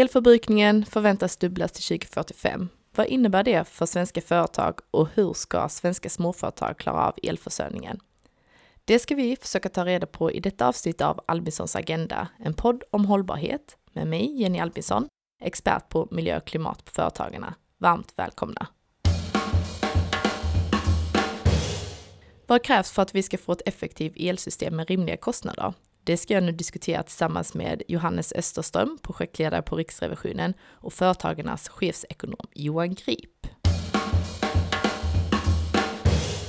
Elförbrukningen förväntas dubblas till 2045. Vad innebär det för svenska företag och hur ska svenska småföretag klara av elförsörjningen? Det ska vi försöka ta reda på i detta avsnitt av Albinsons Agenda, en podd om hållbarhet med mig, Jenny Albinsson, expert på miljö och klimat på Företagarna. Varmt välkomna! Vad krävs för att vi ska få ett effektivt elsystem med rimliga kostnader? Det ska jag nu diskutera tillsammans med Johannes Österström, projektledare på Riksrevisionen och Företagarnas chefsekonom Johan Grip.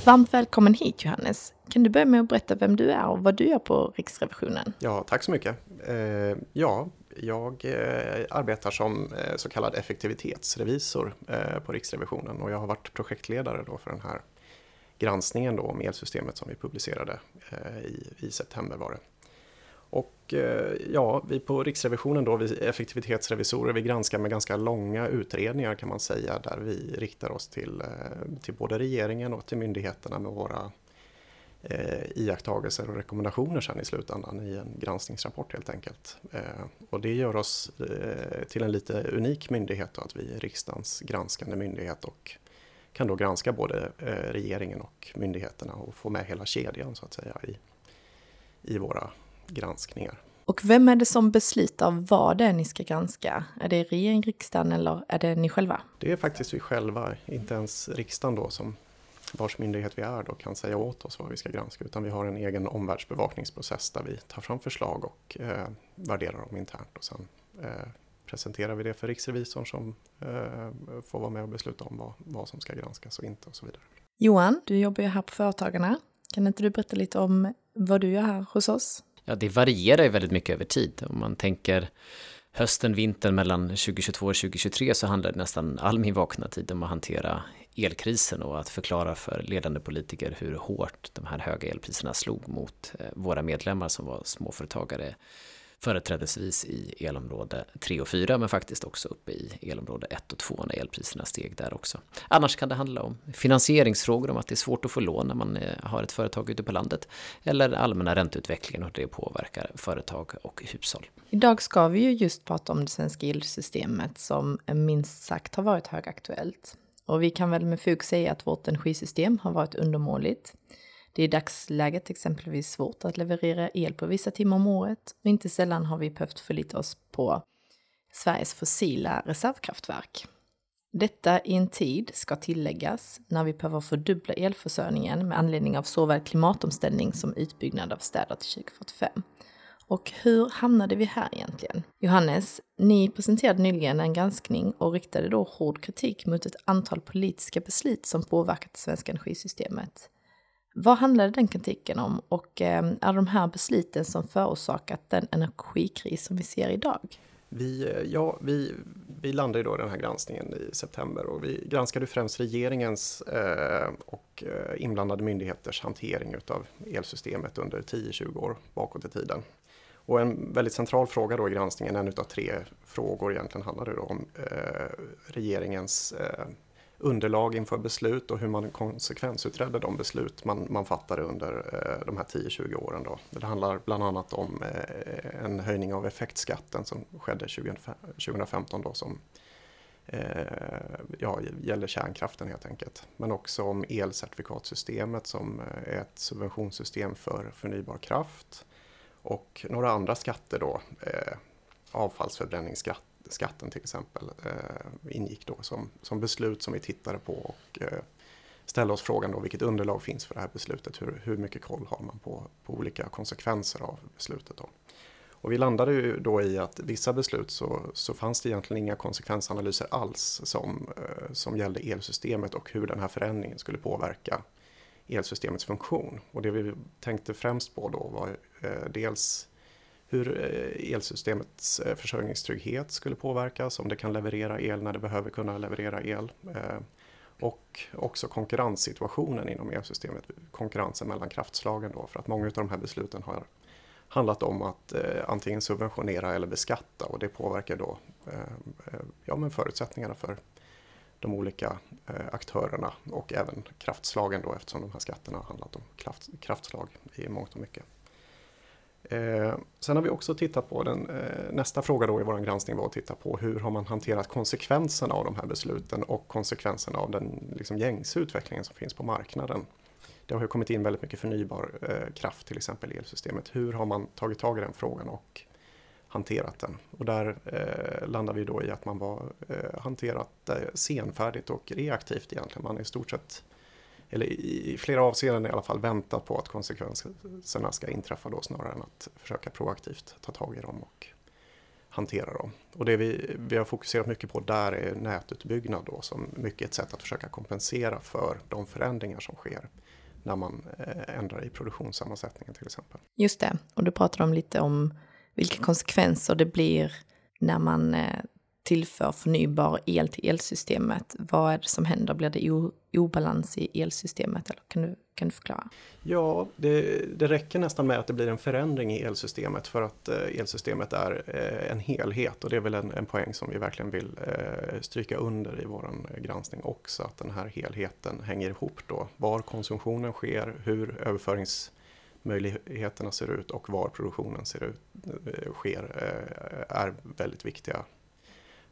Varmt välkommen hit Johannes. Kan du börja med att berätta vem du är och vad du gör på Riksrevisionen? Ja, tack så mycket. Eh, ja, jag eh, arbetar som eh, så kallad effektivitetsrevisor på Riksrevisionen och jag har varit projektledare då för den här granskningen då om elsystemet som vi publicerade i, i september var det. Och eh, ja, vi på Riksrevisionen då, vi effektivitetsrevisorer, vi granskar med ganska långa utredningar kan man säga, där vi riktar oss till, eh, till både regeringen och till myndigheterna med våra eh, iakttagelser och rekommendationer sen i slutändan i en granskningsrapport helt enkelt. Eh, och det gör oss eh, till en lite unik myndighet då, att vi är riksdagens granskande myndighet och kan då granska både eh, regeringen och myndigheterna och få med hela kedjan så att säga i, i våra granskningar. Och vem är det som beslutar vad det är ni ska granska? Är det regering, riksdagen eller är det ni själva? Det är faktiskt vi själva, inte ens riksdagen då som vars myndighet vi är då kan säga åt oss vad vi ska granska utan vi har en egen omvärldsbevakningsprocess där vi tar fram förslag och eh, värderar dem internt och sen eh, presenterar vi det för riksrevisorn som eh, får vara med och besluta om vad, vad som ska granskas och inte och så vidare. Johan, du jobbar ju här på Företagarna. Kan inte du berätta lite om vad du gör här hos oss? Ja, det varierar ju väldigt mycket över tid. Om man tänker hösten, vintern mellan 2022 och 2023 så handlade nästan all min vakna tid om att hantera elkrisen och att förklara för ledande politiker hur hårt de här höga elpriserna slog mot eh, våra medlemmar som var småföretagare företrädesvis i elområde 3 och 4 men faktiskt också uppe i elområde 1 och 2 när elpriserna steg där också. Annars kan det handla om finansieringsfrågor, om att det är svårt att få lån när man eh, har ett företag ute på landet eller allmänna ränteutvecklingen och hur det påverkar företag och hushåll. Idag ska vi ju just prata om det svenska elsystemet som minst sagt har varit högaktuellt. Och vi kan väl med fog säga att vårt energisystem har varit undermåligt. Det är i dagsläget exempelvis svårt att leverera el på vissa timmar om året och inte sällan har vi behövt förlita oss på Sveriges fossila reservkraftverk. Detta i en tid, ska tilläggas, när vi behöver fördubbla elförsörjningen med anledning av såväl klimatomställning som utbyggnad av städer till 2045. Och hur hamnade vi här egentligen? Johannes, ni presenterade nyligen en granskning och riktade då hård kritik mot ett antal politiska beslut som påverkat det svenska energisystemet. Vad handlade den kritiken om och ehm, är de här besluten som förorsakat den energikris som vi ser idag? Vi, eh, ja, vi, vi landade då i den här granskningen i september och vi granskade främst regeringens eh, och eh, inblandade myndigheters hantering av elsystemet under 10-20 år bakåt i tiden. Och en väldigt central fråga då i granskningen, en av tre frågor egentligen handlade då om eh, regeringens eh, underlag inför beslut och hur man konsekvensutredde de beslut man, man fattade under eh, de här 10-20 åren. Då. Det handlar bland annat om eh, en höjning av effektskatten som skedde 2015 då, som eh, ja, gäller kärnkraften helt enkelt. Men också om elcertifikatsystemet som eh, är ett subventionssystem för förnybar kraft och några andra skatter då, eh, avfallsförbränningsskatt skatten till exempel eh, ingick då som, som beslut som vi tittade på och eh, ställde oss frågan då vilket underlag finns för det här beslutet. Hur, hur mycket koll har man på, på olika konsekvenser av beslutet. Då. Och vi landade ju då i att vissa beslut så, så fanns det egentligen inga konsekvensanalyser alls som, eh, som gällde elsystemet och hur den här förändringen skulle påverka elsystemets funktion. Och det vi tänkte främst på då var eh, dels hur eh, elsystemets eh, försörjningstrygghet skulle påverkas, om det kan leverera el när det behöver kunna leverera el. Eh, och också konkurrenssituationen inom elsystemet, konkurrensen mellan kraftslagen då, för att många av de här besluten har handlat om att antingen subventionera eller beskatta och det påverkar då ja, men förutsättningarna för de olika aktörerna och även kraftslagen då eftersom de här skatterna har handlat om kraftslag i mångt och mycket. Eh, sen har vi också tittat på den, eh, nästa fråga då i vår granskning var att titta på hur har man hanterat konsekvenserna av de här besluten och konsekvenserna av den liksom, gängse utvecklingen som finns på marknaden. Det har ju kommit in väldigt mycket förnybar eh, kraft till exempel i elsystemet. Hur har man tagit tag i den frågan och hanterat den? Och där eh, landar vi då i att man var eh, hanterat eh, senfärdigt och reaktivt egentligen. Man är i stort sett eller i flera avseenden i alla fall väntat på att konsekvenserna ska inträffa då snarare än att försöka proaktivt ta tag i dem och hantera dem. Och det vi, vi har fokuserat mycket på där är nätutbyggnad då som mycket ett sätt att försöka kompensera för de förändringar som sker när man eh, ändrar i produktionssammansättningen till exempel. Just det, och du pratade om lite om vilka konsekvenser det blir när man eh, tillför förnybar el till elsystemet, vad är det som händer? Blir det obalans i elsystemet? Eller kan, du, kan du förklara? Ja, det, det räcker nästan med att det blir en förändring i elsystemet för att eh, elsystemet är eh, en helhet och det är väl en, en poäng som vi verkligen vill eh, stryka under i vår granskning också, att den här helheten hänger ihop då. Var konsumtionen sker, hur överföringsmöjligheterna ser ut och var produktionen ser ut, sker är väldigt viktiga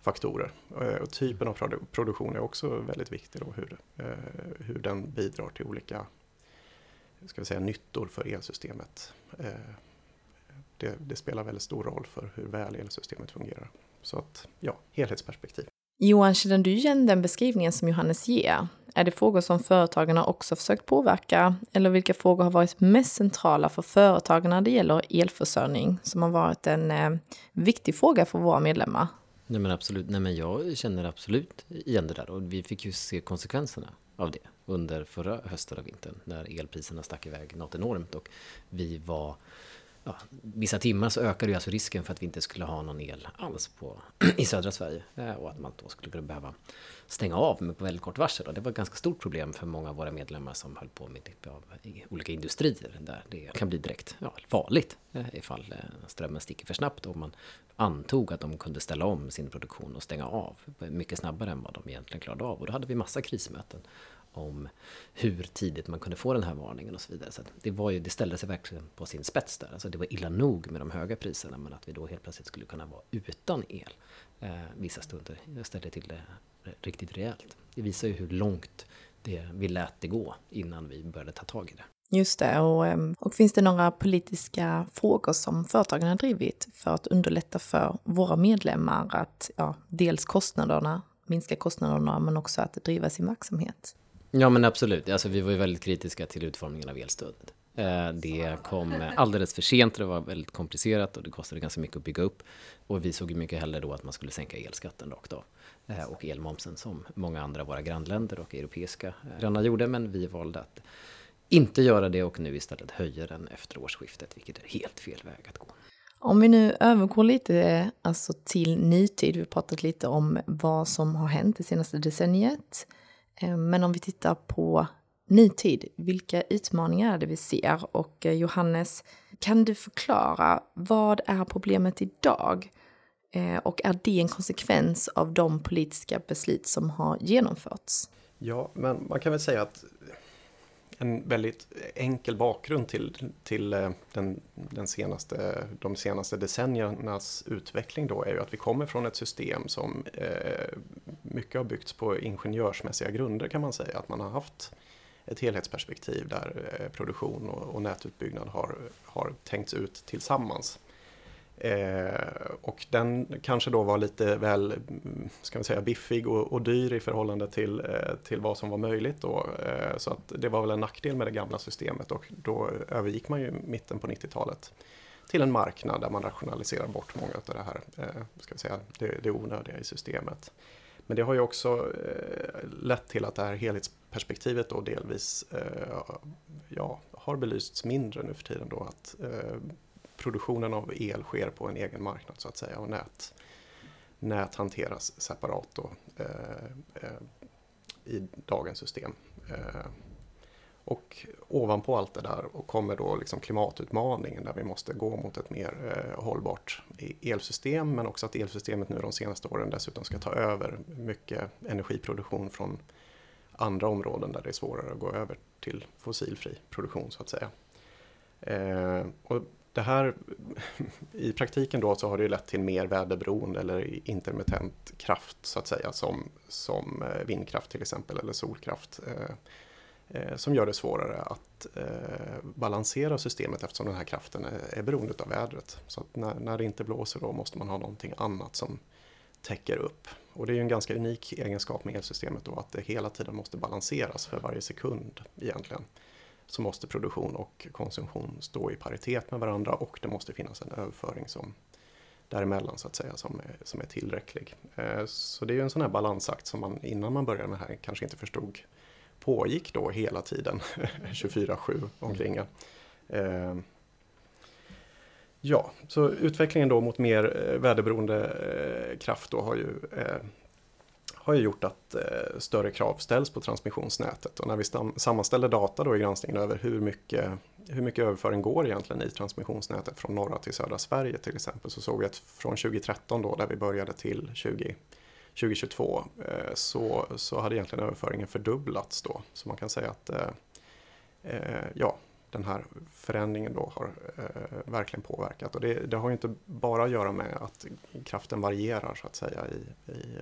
faktorer. Eh, och typen av produktion är också väldigt viktig då, hur, eh, hur den bidrar till olika ska vi säga, nyttor för elsystemet. Eh, det, det, spelar väldigt stor roll för hur väl elsystemet fungerar. Så att, ja, helhetsperspektiv. Johan, känner du igen den beskrivningen som Johannes ger? Är det frågor som företagarna också försökt påverka? Eller vilka frågor har varit mest centrala för företagen när det gäller elförsörjning, som har varit en eh, viktig fråga för våra medlemmar? Nej men absolut, nej men jag känner absolut igen det där. Och vi fick ju se konsekvenserna av det under förra hösten och vintern när elpriserna stack iväg något enormt och vi var ja, vissa timmar så ökade ju alltså risken för att vi inte skulle ha någon el alls på, i södra Sverige eh, och att man då skulle behöva stänga av med på väldigt kort varsel. Och det var ett ganska stort problem för många av våra medlemmar som höll på med typ av olika industrier där det kan bli direkt ja, farligt eh, ifall eh, strömmen sticker för snabbt och man antog att de kunde ställa om sin produktion och stänga av mycket snabbare än vad de egentligen klarade av. Och då hade vi massa krismöten om hur tidigt man kunde få den här varningen och så vidare. Så det, var ju, det ställde sig verkligen på sin spets där. Alltså det var illa nog med de höga priserna men att vi då helt plötsligt skulle kunna vara utan el eh, vissa stunder eh, ställde till det riktigt rejält. Det visar ju hur långt det, vi lät det gå innan vi började ta tag i det. Just det, och, ehm, och finns det några politiska frågor som företagen har drivit för att underlätta för våra medlemmar att ja, dels kostnaderna, minska kostnaderna, men också att driva sin verksamhet? Ja men absolut, alltså, vi var ju väldigt kritiska till utformningen av elstödet. Eh, det kom alldeles för sent, det var väldigt komplicerat och det kostade ganska mycket att bygga upp. Och vi såg ju mycket hellre då att man skulle sänka elskatten rakt av. Eh, och elmomsen som många andra våra grannländer och europeiska eh, grannar gjorde. Men vi valde att inte göra det och nu istället höja den efter årsskiftet, vilket är helt fel väg att gå. Om vi nu övergår lite alltså, till nutid, vi har pratat lite om vad som har hänt det senaste decenniet. Eh, men om vi tittar på nutid, vilka utmaningar är det vi ser? Och eh, Johannes, kan du förklara vad är problemet idag? Eh, och är det en konsekvens av de politiska beslut som har genomförts? Ja, men man kan väl säga att en väldigt enkel bakgrund till, till eh, den, den senaste, de senaste decenniernas utveckling då är ju att vi kommer från ett system som eh, mycket har byggts på ingenjörsmässiga grunder kan man säga. Att man har haft ett helhetsperspektiv där eh, produktion och, och nätutbyggnad har, har tänkts ut tillsammans. Eh, och den kanske då var lite väl mm, ska man säga, biffig och, och dyr i förhållande till, eh, till vad som var möjligt. Då. Eh, så att det var väl en nackdel med det gamla systemet och då övergick man ju mitten på 90-talet till en marknad där man rationaliserar bort många av det här, eh, ska vi säga, det, det onödiga i systemet. Men det har ju också eh, lett till att det här helhetsperspektivet då delvis eh, ja, har belysts mindre nu för tiden då att eh, produktionen av el sker på en egen marknad så att säga och nät, nät hanteras separat då, eh, eh, i dagens system. Eh, och ovanpå allt det där och kommer då liksom klimatutmaningen där vi måste gå mot ett mer eh, hållbart e-, elsystem men också att elsystemet nu de senaste åren dessutom ska ta över mycket energiproduktion från andra områden där det är svårare att gå över till fossilfri produktion så att säga. Eh, och det här i praktiken då så har det ju lett till mer väderberoende eller intermittent kraft så att säga som, som eh, vindkraft till exempel eller solkraft. Eh, eh, som gör det svårare att eh, balansera systemet eftersom den här kraften är, är beroende av vädret. Så att när, när det inte blåser då måste man ha någonting annat som täcker upp. Och det är ju en ganska unik egenskap med elsystemet då att det hela tiden måste balanseras för varje sekund egentligen så måste produktion och konsumtion stå i paritet med varandra och det måste finnas en överföring som däremellan så att säga som är, som är tillräcklig. Eh, så det är ju en sån här balansakt som man innan man började med det här kanske inte förstod pågick då hela tiden 24-7 omkring. Eh, ja, så utvecklingen då mot mer eh, väderberoende kraft då har ju har ju gjort att eh, större krav ställs på transmissionsnätet. Och när vi sammanställer data då i granskningen över hur mycket, hur mycket överföring går egentligen i transmissionsnätet från norra till södra Sverige till exempel så såg vi att från 2013 då där vi började till 20, 2022 eh, så, så hade egentligen överföringen fördubblats då. Så man kan säga att eh, eh ja, den här förändringen då har eh, verkligen påverkat. Och det, det, har ju inte bara att göra med att kraften varierar så att säga i, i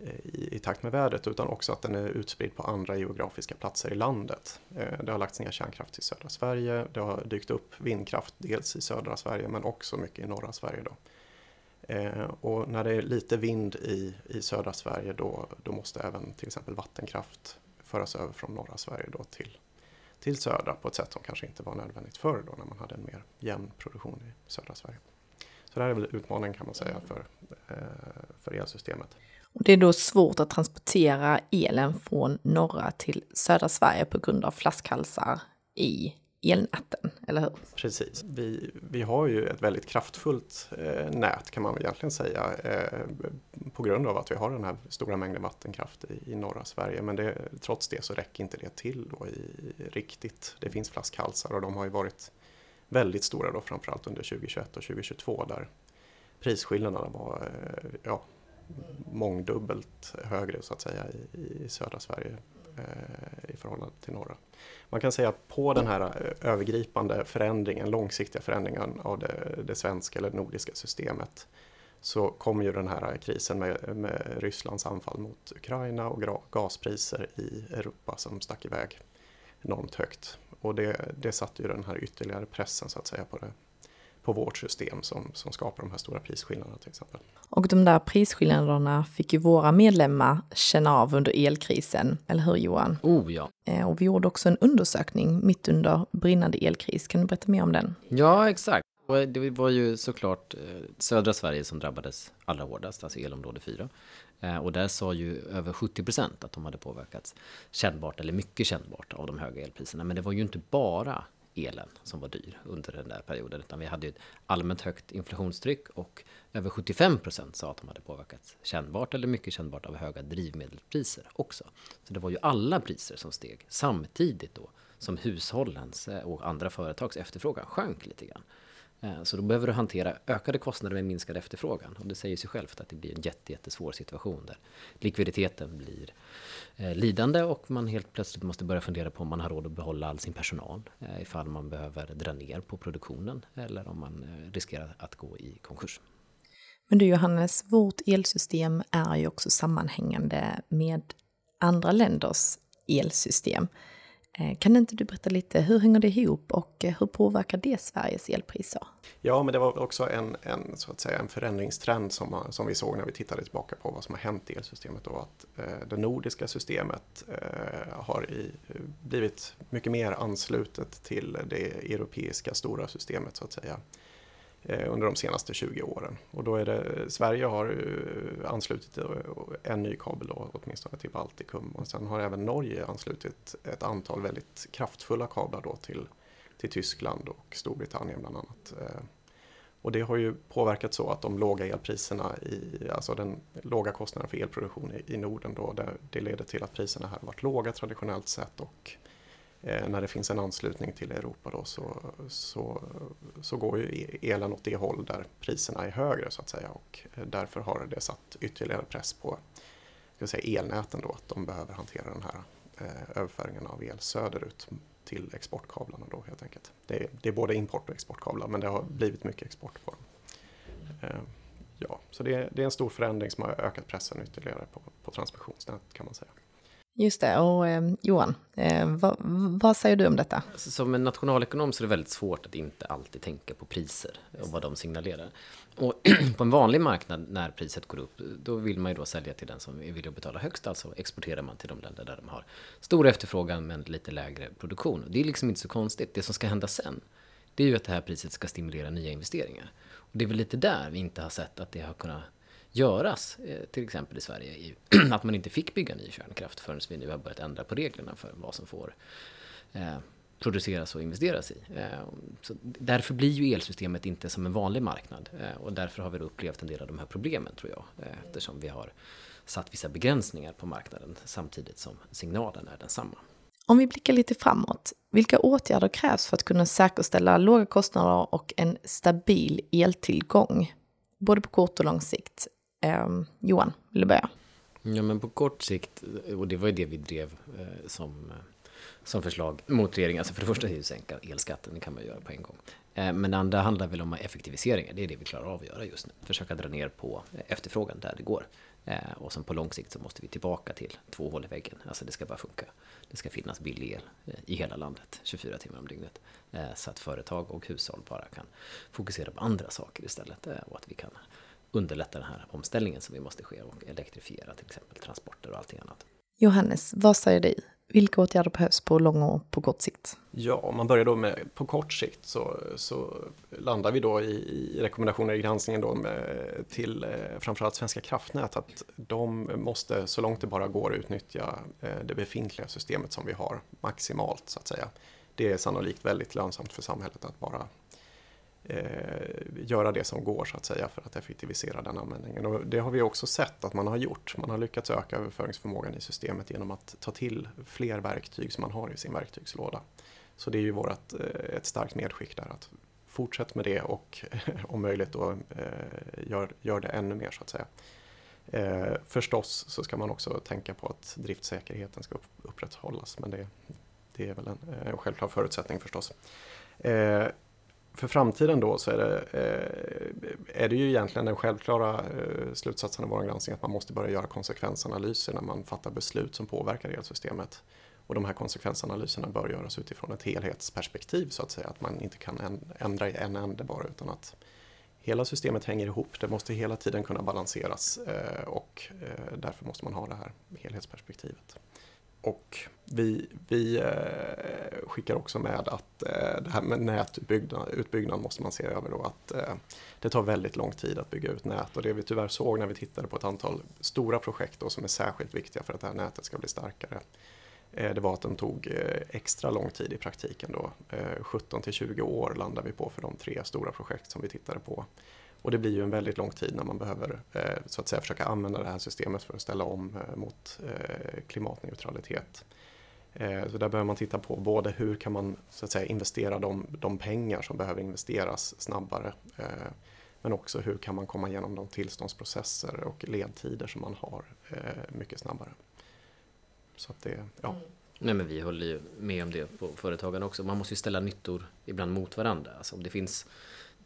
Eh, i, i, takt med vädret utan också att den är utspridd på andra geografiska platser i landet. Eh, det har lagts ner kärnkraft i södra Sverige, det har dykt upp vindkraft dels i södra Sverige men också mycket i norra Sverige. Då. Eh, och när det är lite vind i, i södra Sverige då, då måste även till exempel vattenkraft föras över från norra Sverige då till, till södra på ett sätt som kanske inte var nödvändigt förr då när man hade en mer jämn produktion i södra Sverige. Så det här är väl utmaningen kan man säga för, för elsystemet. Och det är då svårt att transportera elen från norra till södra Sverige på grund av flaskhalsar i elnäten, eller hur? Precis. Vi, vi har ju ett väldigt kraftfullt eh, nät kan man väl egentligen säga eh, på grund av att vi har den här stora mängden vattenkraft i, i norra Sverige. Men det, trots det så räcker inte det till då i, riktigt. Det finns flaskhalsar och de har ju varit väldigt stora då framförallt under 2021 och 2022 där prisskillnaderna var eh, ja, mångdubbelt högre så att säga i, i södra Sverige eh, i förhållande till norra. Man kan säga att på den här eh, övergripande förändringen, långsiktiga förändringen av det, det svenska eller nordiska systemet så kom ju den här krisen med, med Rysslands anfall mot Ukraina och gaspriser i Europa som stack iväg enormt högt. Och det, det satte ju den här ytterligare pressen så att säga på det på vårt system som, som skapar de här stora prisskillnaderna till exempel. Och de där prisskillnaderna fick ju våra medlemmar känna av under elkrisen, eller hur Johan? Oh ja. Eh, och vi gjorde också en undersökning mitt under brinnande elkris. Kan du berätta mer om den? Ja, exakt. Det var ju såklart eh, södra Sverige som drabbades allra hårdast, alltså elområde 4. Eh, och där sa ju över 70 procent att de hade påverkats kännbart eller mycket kännbart av de höga elpriserna. Men det var ju inte bara elen som var dyr under den där perioden. Utan vi hade ju ett allmänt högt inflationstryck och över 75 procent sa att de hade påverkats kännbart eller mycket kännbart av höga drivmedelspriser också. Så det var ju alla priser som steg samtidigt då som hushållens eh, och andra företags efterfrågan sjönk lite grann. Eh, så då behöver du hantera ökade kostnader med minskad efterfrågan. Och det säger sig självt att det blir en jätte, jättesvår situation där likviditeten blir eh, lidande och man helt plötsligt måste börja fundera på om man har råd att behålla all sin personal. Eh, ifall man behöver dra ner på produktionen eller om man riskerar att gå i konkurs. Men du Johannes, vårt elsystem är ju också sammanhängande med andra länders elsystem. Eh, kan inte du berätta lite, hur hänger det ihop och eh, hur påverkar det Sveriges elpriser? Ja, men det var också en, en, så att säga, en förändringstrend som, eh, som vi såg när vi tittade tillbaka på vad som har hänt i elsystemet. Då, att eh, det nordiska systemet eh, har i, blivit mycket mer anslutet till det europeiska stora systemet så att säga. Eh, under de senaste 20 åren. Och då är det, eh, Sverige har eh, anslutit en ny kabel då, åtminstone till Baltikum och sen har även Norge anslutit ett antal väldigt kraftfulla kablar då till, till Tyskland och Storbritannien bland annat. Och det har ju påverkat så att de låga elpriserna, i, alltså den låga kostnaden för elproduktion i, i Norden då, det, det leder till att priserna här har varit låga traditionellt sett och Eh, när det finns en anslutning till Europa då så, så, så går ju e- elen åt det håll där priserna är högre så att säga och eh, därför har det satt ytterligare press på ska säga, elnäten då att de behöver hantera den här eh, överföringen av el söderut till exportkablarna då helt enkelt. Det är, det är både import och exportkablar men det har blivit mycket export på dem. Eh, ja, så det är, det är en stor förändring som har ökat pressen ytterligare på, på transmissionsnät kan man säga. Just det, och eh, Johan, eh, vad, vad, säger du om detta? Alltså, som en nationalekonom så är det väldigt svårt att inte alltid tänka på priser och vad de signalerar. Och på en vanlig marknad när priset går upp, då vill man ju då sälja till den som är villig att betala högst, alltså exporterar man till de länder där de har stor efterfrågan men lite lägre produktion. Det är liksom inte så konstigt. Det som ska hända sen, det är ju att det här priset ska stimulera nya investeringar. Och det är väl lite där vi inte har sett att det har kunnat göras, eh, till exempel i Sverige, att man inte fick bygga ny kärnkraft förrän vi nu har börjat ändra på reglerna för vad som får eh, produceras och investeras i. Eh, så därför blir ju elsystemet inte som en vanlig marknad eh, och därför har vi upplevt en del av de här problemen tror jag, eftersom vi har satt vissa begränsningar på marknaden samtidigt som signalen är densamma. Om vi blickar lite framåt, vilka åtgärder krävs för att kunna säkerställa låga kostnader och en stabil eltillgång? Både på kort och lång sikt. Eh, Johan, vill du börja? Ja, men på kort sikt, och det var ju det vi drev eh, som, eh, som förslag mot regeringen. Alltså för det första är det att sänka elskatten, det kan man göra på en gång. Eh, men det andra handlar väl om effektiviseringar, det är det vi klarar av att göra just nu. Försöka dra ner på eh, efterfrågan där det går. Eh, och sen på lång sikt så måste vi tillbaka till två hål i väggen. Alltså det ska bara funka. Det ska finnas billig el eh, i hela landet 24 timmar om dygnet. Eh, så att företag och hushåll bara kan fokusera på andra saker istället. Eh, och att vi kan underlätta den här omställningen som vi måste ske och elektrifiera till exempel transporter och allting annat. Johannes, vad säger du? Vilka åtgärder behövs på lång och på kort sikt? Ja, om man börjar då med på kort sikt så, så landar vi då i, i rekommendationer i granskningen då med, till eh, framförallt Svenska kraftnät att de måste så långt det bara går utnyttja eh, det befintliga systemet som vi har maximalt så att säga. Det är sannolikt väldigt lönsamt för samhället att bara Eh, göra det som går så att säga för att effektivisera den användningen. Och det har vi också sett att man har gjort. Man har lyckats öka överföringsförmågan i systemet genom att ta till fler verktyg som man har i sin verktygslåda. Så det är ju vårt, eh, ett starkt medskick där att fortsätt med det och om möjligt då eh, gör, gör det ännu mer så att säga. Eh, förstås så ska man också tänka på att driftsäkerheten ska upprätthållas men det, det är väl en, en självklar förutsättning förstås. Eh, för framtiden då så är det, eh, är det ju egentligen den självklara eh, slutsatsen av vår granskning att man måste börja göra konsekvensanalyser när man fattar beslut som påverkar elsystemet. Och de här konsekvensanalyserna bör göras utifrån ett helhetsperspektiv så att säga, att man inte kan ändra i en ände bara utan att hela systemet hänger ihop, det måste hela tiden kunna balanseras eh, och eh, därför måste man ha det här helhetsperspektivet. Och vi, vi eh, skickar också med att eh, det här med nätutbyggnad måste man se över då att eh, det tar väldigt lång tid att bygga ut nät och det vi tyvärr såg när vi tittade på ett antal stora projekt då, som är särskilt viktiga för att det här nätet ska bli starkare eh, det var att den tog eh, extra lång tid i praktiken då. Eh, 17 till 20 år landar vi på för de tre stora projekt som vi tittade på. Och det blir ju en väldigt lång tid när man behöver eh, så att säga försöka använda det här systemet för att ställa om eh, mot eh, klimatneutralitet. Eh, så där behöver man titta på både hur kan man så att säga investera de, de pengar som behöver investeras snabbare eh, men också hur kan man komma igenom de tillståndsprocesser och ledtider som man har eh, mycket snabbare. Så att det, ja. Mm. Nej men vi håller ju med om det på företagen också. Man måste ju ställa nyttor ibland mot varandra. Alltså om det finns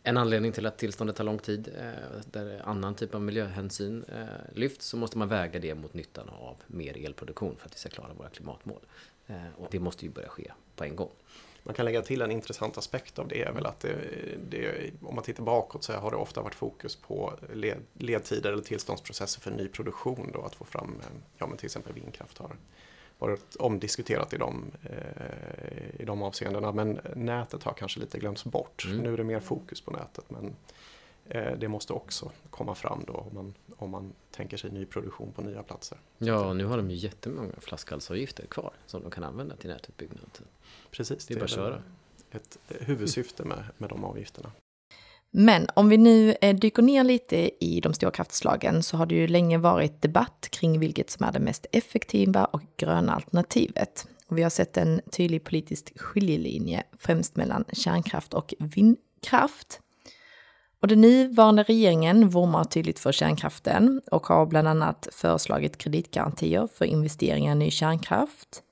en anledning till att tillståndet tar lång tid, eh, där annan typ av miljöhänsyn eh, lyfts, så måste man väga det mot nyttan av mer elproduktion för att vi ska klara våra klimatmål. Eh, och det måste ju börja ske på en gång. Man kan lägga till en intressant aspekt av det är väl att det, det, om man tittar bakåt så har det ofta varit fokus på led, ledtider eller tillståndsprocesser för ny produktion då, att få fram, ja men till exempel vindkraft har varit omdiskuterat i de, eh, i de avseendena. Men nätet har kanske lite glömts bort. Mm. Nu är det mer fokus på nätet men eh, det måste också komma fram då om man, om man tänker sig ny produktion på nya platser. Ja, nu har de ju jättemånga flaskhalsavgifter kvar som de kan använda till nätutbyggnad. Precis, det är bara att köra. Ett huvudsyfte med, med de avgifterna. Men om vi nu eh, dyker ner lite i de stora kraftslagen så har det ju länge varit debatt kring vilket som är det mest effektiva och gröna alternativet. Och vi har sett en tydlig politisk skiljelinje främst mellan kärnkraft och vindkraft. Och den nuvarande regeringen vurmar tydligt för kärnkraften och har bland annat föreslagit kreditgarantier för investeringar i ny kärnkraft.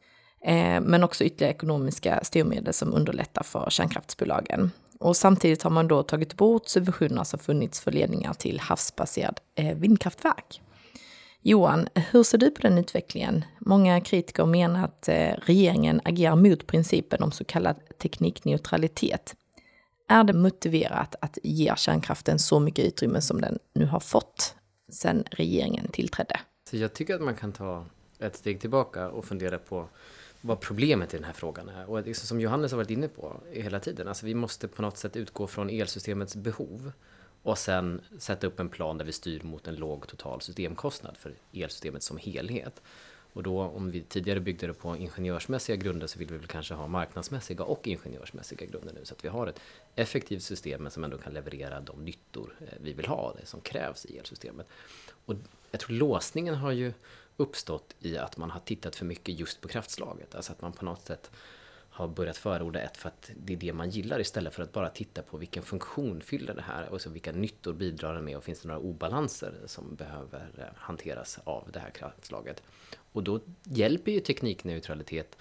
Eh, men också ytterligare ekonomiska styrmedel som underlättar för kärnkraftsbolagen. Och samtidigt har man då tagit bort subventioner som funnits för ledningar till havsbaserad eh, vindkraftverk. Johan, hur ser du på den utvecklingen? Många kritiker menar att eh, regeringen agerar mot principen om så kallad teknikneutralitet. Är det motiverat att ge kärnkraften så mycket utrymme som den nu har fått sedan regeringen tillträdde? Så jag tycker att man kan ta ett steg tillbaka och fundera på vad problemet i den här frågan är. Och liksom som Johannes har varit inne på hela tiden, alltså vi måste på något sätt utgå från elsystemets behov och sen sätta upp en plan där vi styr mot en låg total systemkostnad för elsystemet som helhet. Och då om vi tidigare byggde det på ingenjörsmässiga grunder så vill vi väl kanske ha marknadsmässiga och ingenjörsmässiga grunder nu så att vi har ett effektivt system men som ändå kan leverera de nyttor eh, vi vill ha, det som krävs i elsystemet. Och jag tror låsningen har ju uppstått i att man har tittat för mycket just på kraftslaget. Alltså att man på något sätt har börjat förorda ett för att det är det man gillar istället för att bara titta på vilken funktion fyller det här och så vilka nyttor bidrar det med och finns det några obalanser som behöver eh, hanteras av det här kraftslaget. Och då hjälper ju teknikneutralitet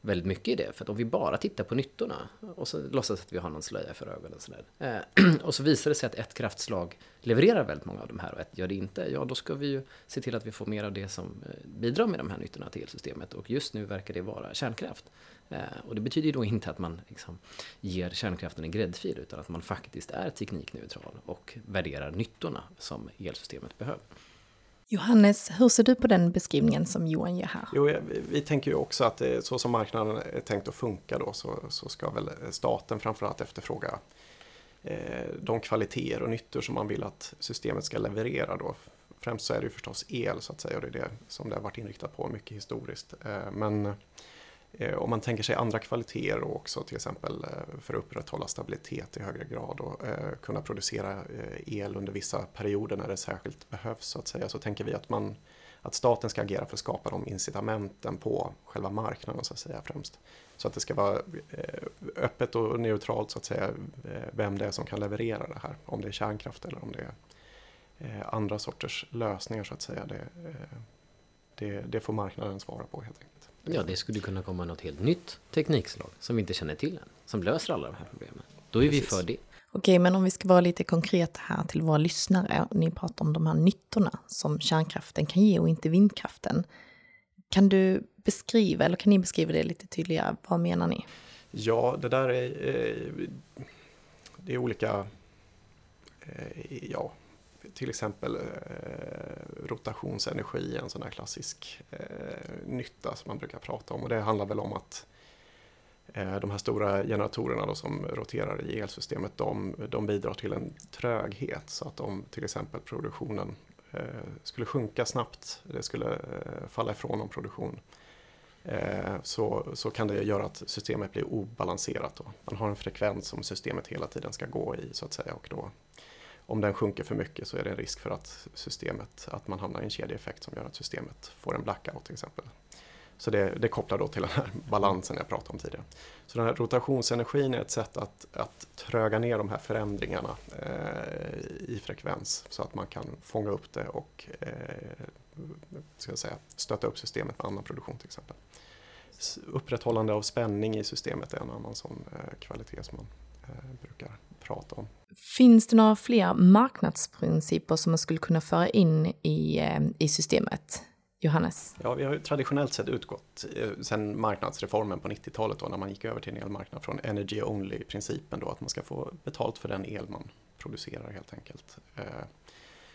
väldigt mycket i det. För att om vi bara tittar på nyttorna och så låtsas att vi har någon slöja för ögonen sådär. Eh, och så visar det sig att ett kraftslag levererar väldigt många av de här och ett gör det inte. Ja, då ska vi ju se till att vi får mer av det som eh, bidrar med de här nyttorna till elsystemet. Och just nu verkar det vara kärnkraft. Eh, och det betyder ju då inte att man liksom ger kärnkraften en gräddfil utan att man faktiskt är teknikneutral och värderar nyttorna som elsystemet behöver. Johannes, hur ser du på den beskrivningen som Johan ger här? Jo, vi, tänker ju också att eh, så som marknaden är tänkt att funka då så, så ska väl staten framförallt efterfråga eh, de kvaliteter och nyttor som man vill att systemet ska leverera då. Främst så är det ju förstås el så att säga och det är det som det har varit inriktat på mycket historiskt. Eh, men Eh, om man tänker sig andra kvaliteter och också till exempel eh, för att upprätthålla stabilitet i högre grad och eh, kunna producera el under vissa perioder när det särskilt behövs så att säga så tänker vi att, man, att staten ska agera för att skapa de incitamenten på själva marknaden så att säga främst. Så att det ska vara öppet och neutralt så att säga vem det är som kan leverera det här. Om det är kärnkraft eller om det är andra sorters lösningar så att säga. Det, det, det får marknaden svara på helt enkelt. Ja, det skulle kunna komma något helt nytt teknikslag som vi inte känner till än, som löser alla de här problemen. Då är Precis. vi för det. Okej, men om vi ska vara lite konkreta här till våra lyssnare. Ni pratar om de här nyttorna som kärnkraften kan ge och inte vindkraften. Kan du beskriva, eller kan ni beskriva det lite tydligare? Vad menar ni? Ja, det där är, eh, det är olika, eh, ja, till exempel eh, rotationsenergi, en sån här klassisk eh, nytta som man brukar prata om. Och det handlar väl om att eh, de här stora generatorerna då som roterar i elsystemet, de, de bidrar till en tröghet så att om till exempel produktionen eh, skulle sjunka snabbt, det skulle eh, falla ifrån någon produktion, eh, så, så kan det göra att systemet blir obalanserat. Då. Man har en frekvens som systemet hela tiden ska gå i så att säga och då om den sjunker för mycket så är det en risk för att systemet, att man hamnar i en kedjeeffekt som gör att systemet får en blackout till exempel. Så det, det kopplar då till den här balansen jag pratade om tidigare. Så den här rotationsenergin är ett sätt att, att tröga ner de här förändringarna eh, i frekvens så att man kan fånga upp det och eh, ska jag säga, stötta upp systemet med annan produktion till exempel. Upprätthållande av spänning i systemet är en annan sån eh, kvalitet som man brukar prata om. Finns det några fler marknadsprinciper som man skulle kunna föra in i, eh, i systemet? Johannes? Ja, vi har ju traditionellt sett utgått eh, sen marknadsreformen på 90-talet då när man gick över till en elmarknad från energy only-principen då att man ska få betalt för den el man producerar helt enkelt. Eh,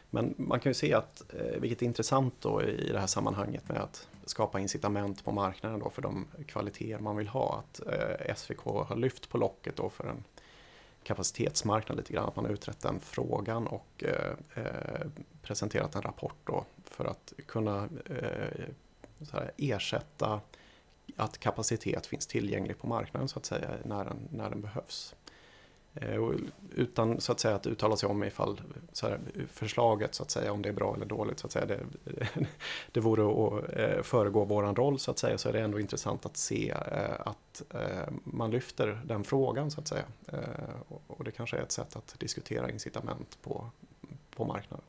men man kan ju se att, vilket är intressant då i det här sammanhanget med att skapa incitament på marknaden då för de kvaliteter man vill ha. Att SVK har lyft på locket då för en kapacitetsmarknad lite grann. Att man har utrett den frågan och eh, eh presenterat en rapport då för att kunna eh, här, ersätta att kapacitet finns tillgänglig på marknaden så att säga när den, när den behövs. Eh, utan så att säga att uttala sig om ifall så här, förslaget så att säga om det är bra eller dåligt så att säga det, det vore att eh, föregå våran roll så att säga så är det ändå intressant att se eh, att man lyfter den frågan så att säga och det kanske är ett sätt att diskutera incitament på, på marknaden.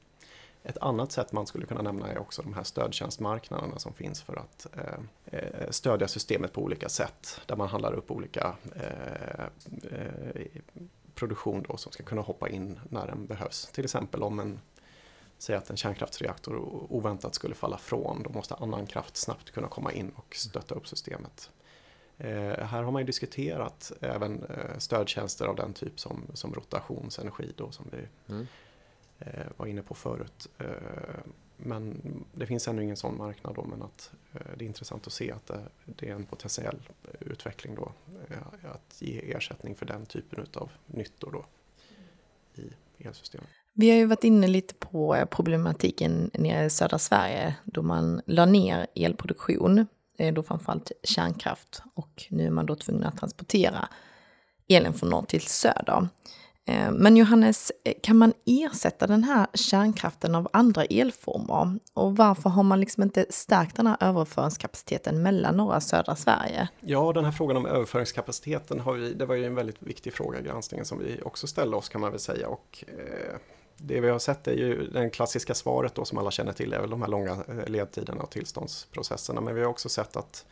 Ett annat sätt man skulle kunna nämna är också de här stödtjänstmarknaderna som finns för att eh, eh stödja systemet på olika sätt. Där man handlar upp olika eh, eh, produktion då som ska kunna hoppa in när den behövs. Till exempel om en Säg att en kärnkraftsreaktor oväntat skulle falla från, då måste annan kraft snabbt kunna komma in och stötta upp systemet. Eh, här har man ju diskuterat även eh, stödtjänster av den typ som, som rotationsenergi då, som vi mm. eh, var inne på förut. Eh, men det finns ännu ingen sån marknad då, men att Eh, det är intressant att se att eh, det, är en potentiell eh, utveckling då, att ge ersättning för den typen av nyttor då i elsystemet. Vi har ju varit inne lite på problematiken nere i södra Sverige då man la ner elproduktion, då framförallt kärnkraft och nu är man då tvungen att transportera elen från norr till söder. Eh, men Johannes, eh, kan man ersätta den här kärnkraften av andra elformer? Och varför har man liksom inte stärkt den här överföringskapaciteten mellan norra och södra Sverige? Ja, den här frågan om överföringskapaciteten har vi, det var ju en väldigt viktig fråga i granskningen som vi också ställde oss kan man väl säga. Och, eh, det vi har sett är ju det klassiska svaret då som alla känner till är väl de här långa eh, ledtiderna och tillståndsprocesserna. Men vi har också sett att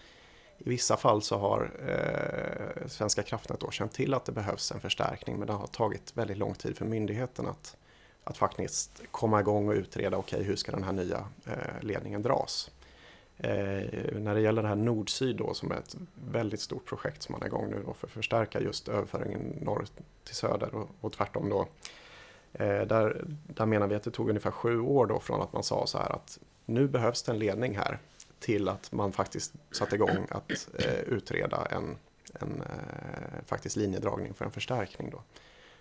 i vissa fall så har eh, Svenska kraftnät då känt till att det behövs en förstärkning men det har tagit väldigt lång tid för myndigheten att, att faktiskt komma igång och utreda okej okay, hur ska den här nya eh, ledningen dras. Eh, när det gäller det här nord-syd då som är ett väldigt stort projekt som man är igång nu då för att förstärka just överföringen norr till söder och, och tvärtom då. Eh, där, där menar vi att det tog ungefär sju år då från att man sa så här att nu behövs det en ledning här till att man faktiskt satte igång att eh, utreda en, en eh, faktiskt linjedragning för en förstärkning. Då.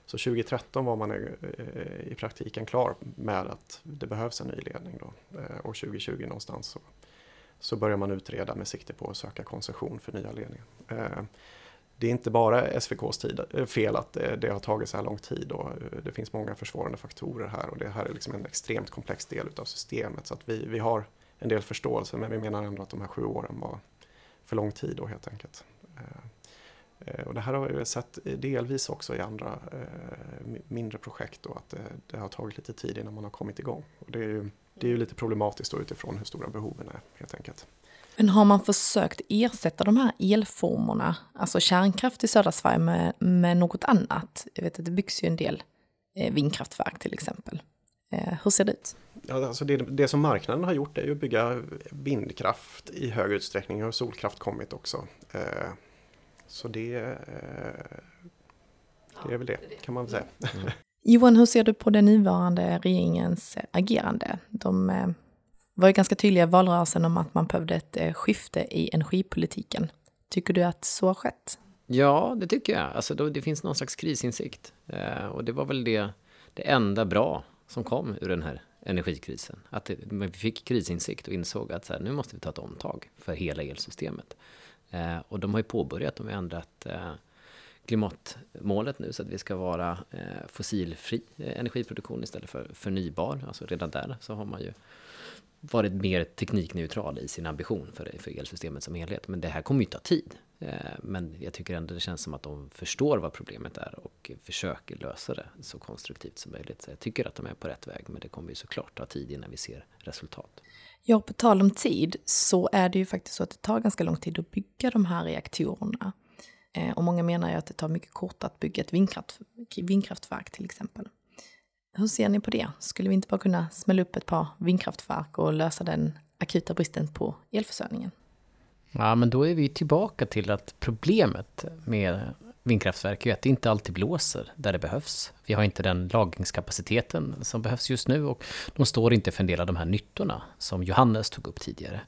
Så 2013 var man eh, eh, i praktiken klar med att det behövs en ny ledning. Då. Eh, och 2020 någonstans så, så börjar man utreda med sikte på att söka koncession för nya ledningar. Eh, det är inte bara SVKs tid, eh, fel att det, det, har tagit så här lång tid och det finns många försvårande faktorer här och det här är liksom en extremt komplex del av systemet så att vi, vi har en del förståelse men vi menar ändå att de här sju åren var för lång tid då helt enkelt. Eh, eh, och det här har vi sett delvis också i andra eh, mindre projekt då att det, har tagit lite tid innan man har kommit igång. Och det är ju, det är ju lite problematiskt då utifrån hur stora behoven är helt enkelt. Men har man försökt ersätta de här elformerna, alltså kärnkraft i södra Sverige med, med något annat? Jag vet att det byggs ju en del vindkraftverk till exempel. Hur ser det ut? Ja, alltså det, det som marknaden har gjort är ju att bygga vindkraft i hög utsträckning och solkraft kommit också. Eh, så det, eh, det är väl det kan man väl säga. Mm. Johan, hur ser du på den nuvarande regeringens agerande? De eh, var ju ganska tydliga i valrörelsen om att man behövde ett skifte i energipolitiken. Tycker du att så har skett? Ja, det tycker jag. Alltså, det finns någon slags krisinsikt. och det var väl det, det enda bra som kom ur den här energikrisen. Att det, vi fick krisinsikt och insåg att så här, nu måste vi ta ett omtag för hela elsystemet. Eh, och de har ju påbörjat, de har ändrat eh, klimatmålet nu så att vi ska vara eh, fossilfri eh, energiproduktion istället för förnybar. Alltså redan där så har man ju varit mer teknikneutral i sin ambition för, för elsystemet som helhet. Men det här kommer ju ta tid. Eh, men jag tycker ändå det känns som att de förstår vad problemet är och försöker lösa det så konstruktivt som möjligt. Så jag tycker att de är på rätt väg, men det kommer ju såklart ta tid innan vi ser resultat. Ja, på tal om tid så är det ju faktiskt så att det tar ganska lång tid att bygga de här reaktorerna. Eh, och många menar ju att det tar mycket kort att bygga ett vindkraft, vindkraftverk till exempel. Hur ser ni på det? Skulle vi inte bara kunna smälla upp ett par vindkraftverk och lösa den akuta bristen på elförsörjningen? Ja, men då är vi tillbaka till att problemet med vindkraftverk är att det inte alltid blåser där det behövs. Vi har inte den lagringskapaciteten som behövs just nu och de står inte för en del av de här nyttorna som Johannes tog upp tidigare.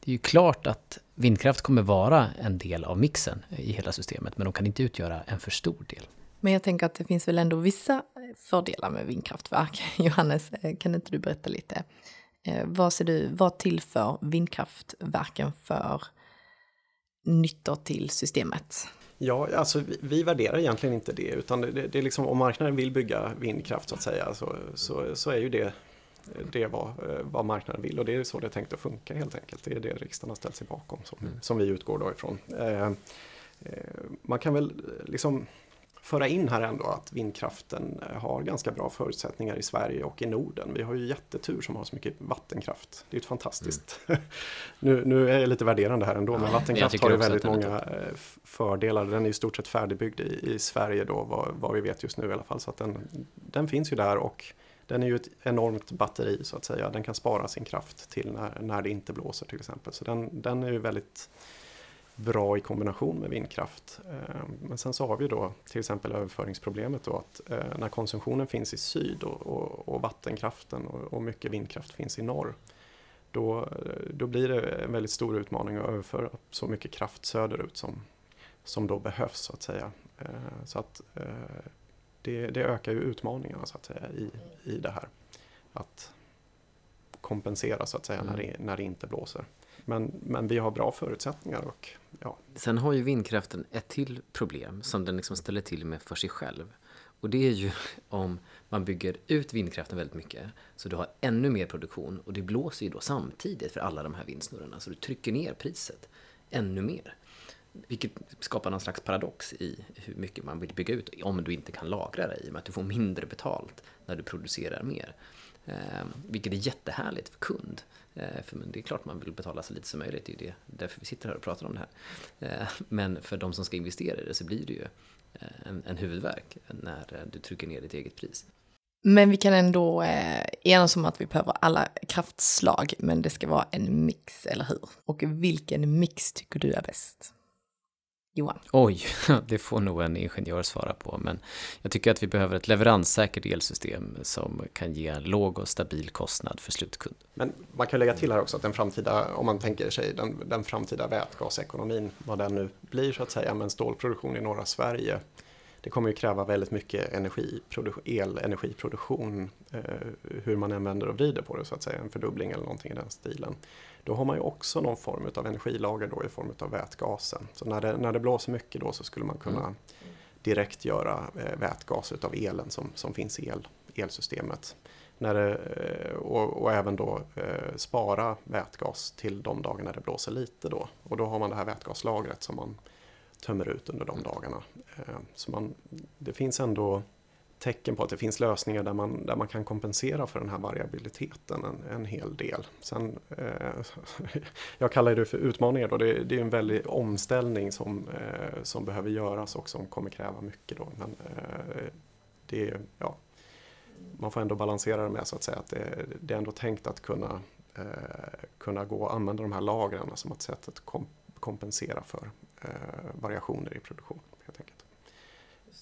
Det är ju klart att vindkraft kommer vara en del av mixen i hela systemet, men de kan inte utgöra en för stor del. Men jag tänker att det finns väl ändå vissa fördelar med vindkraftverk. Johannes, eh, kan inte du berätta lite? Eh, vad ser du, vad tillför vindkraftverken för nyttor till systemet? Ja, alltså vi, vi, värderar egentligen inte det utan det, det, är liksom om marknaden vill bygga vindkraft så att säga så, så, så är ju det det vad, vad marknaden vill och det är så det är tänkt att funka helt enkelt. Det är det riksdagen har ställt sig bakom som, mm. som vi utgår då ifrån. Eh, eh, man kan väl liksom föra in här ändå att vindkraften eh, har ganska bra förutsättningar i Sverige och i Norden. Vi har ju jättetur som har så mycket vattenkraft. Det är ju fantastiskt. Mm. nu, nu, är jag lite värderande här ändå, men vattenkraft har ju väldigt många eh, fördelar. Den är i stort sett färdigbyggd i, i Sverige då, vad, vad, vi vet just nu i alla fall. Så att den, den finns ju där och den är ju ett enormt batteri så att säga. Den kan spara sin kraft till när, när det inte blåser till exempel. Så den, den är ju väldigt bra i kombination med vindkraft. Eh, men sen så har vi då till exempel överföringsproblemet då att eh, när konsumtionen finns i syd och, och, och vattenkraften och, och, mycket vindkraft finns i norr då, då blir det en väldigt stor utmaning att överföra så mycket kraft söderut som, som då behövs så att säga. Eh, så att det, det ökar ju utmaningarna så att säga i, i det här. Att kompensera så att säga mm. när, det, när det inte blåser. Men, men vi har bra förutsättningar och ja. Sen har ju vindkraften ett till problem som den liksom ställer till med för sig själv. Och det är ju om man bygger ut vindkraften väldigt mycket så du har ännu mer produktion och det blåser ju då samtidigt för alla de här vindsnurrorna så du trycker ner priset ännu mer. Vilket skapar någon slags paradox i hur mycket man vill bygga ut om du inte kan lagra det i och med att du får mindre betalt när du producerar mer. Eh, vilket är jättehärligt för kund. Eh, för det är klart man vill betala så lite som möjligt, det är det, därför vi sitter här och pratar om det här. Eh, men för de som ska investera i det så blir det ju eh, en, en huvudvärk när eh, du trycker ner ditt eget pris. Men vi kan ändå eh, enas om att vi behöver alla kraftslag, men det ska vara en mix, eller hur? Och vilken mix tycker du är bäst? Johan? Oj, det får nog en ingenjör svara på, men jag tycker att vi behöver ett leveranssäkert elsystem som kan ge en låg och stabil kostnad för slutkund. Men man kan lägga till här också att den framtida, om man tänker sig den, den framtida vätgasekonomin, vad den nu blir så att säga, med en stålproduktion i norra Sverige, det kommer ju kräva väldigt mycket elenergiproduktion, eh, hur man än vänder och vrider på det så att säga, en fördubbling eller någonting i den stilen. Då har man ju också någon form av energilager då i form av vätgasen. Så när det, när det blåser mycket då så skulle man kunna mm. direkt göra eh, vätgas utav elen som, som finns i el, elsystemet. När det, eh, och, och, även då eh, spara vätgas till de dagar när det blåser lite då. Och då har man det här vätgaslagret som man tömmer ut under de dagarna. Eh, så man, det finns ändå tecken på att det finns lösningar där man, där man kan kompensera för den här variabiliteten en, en hel del. Sen, eh, jag kallar det för utmaningar då, det, det är en väldig omställning som, eh, som behöver göras och som kommer kräva mycket då. Men eh, det, ja, man får ändå balansera det med så att säga att det, det är ändå tänkt att kunna, eh, kunna gå och använda de här lagren som ett sätt att kom, kompensera för eh, variationer i produktion. Helt enkelt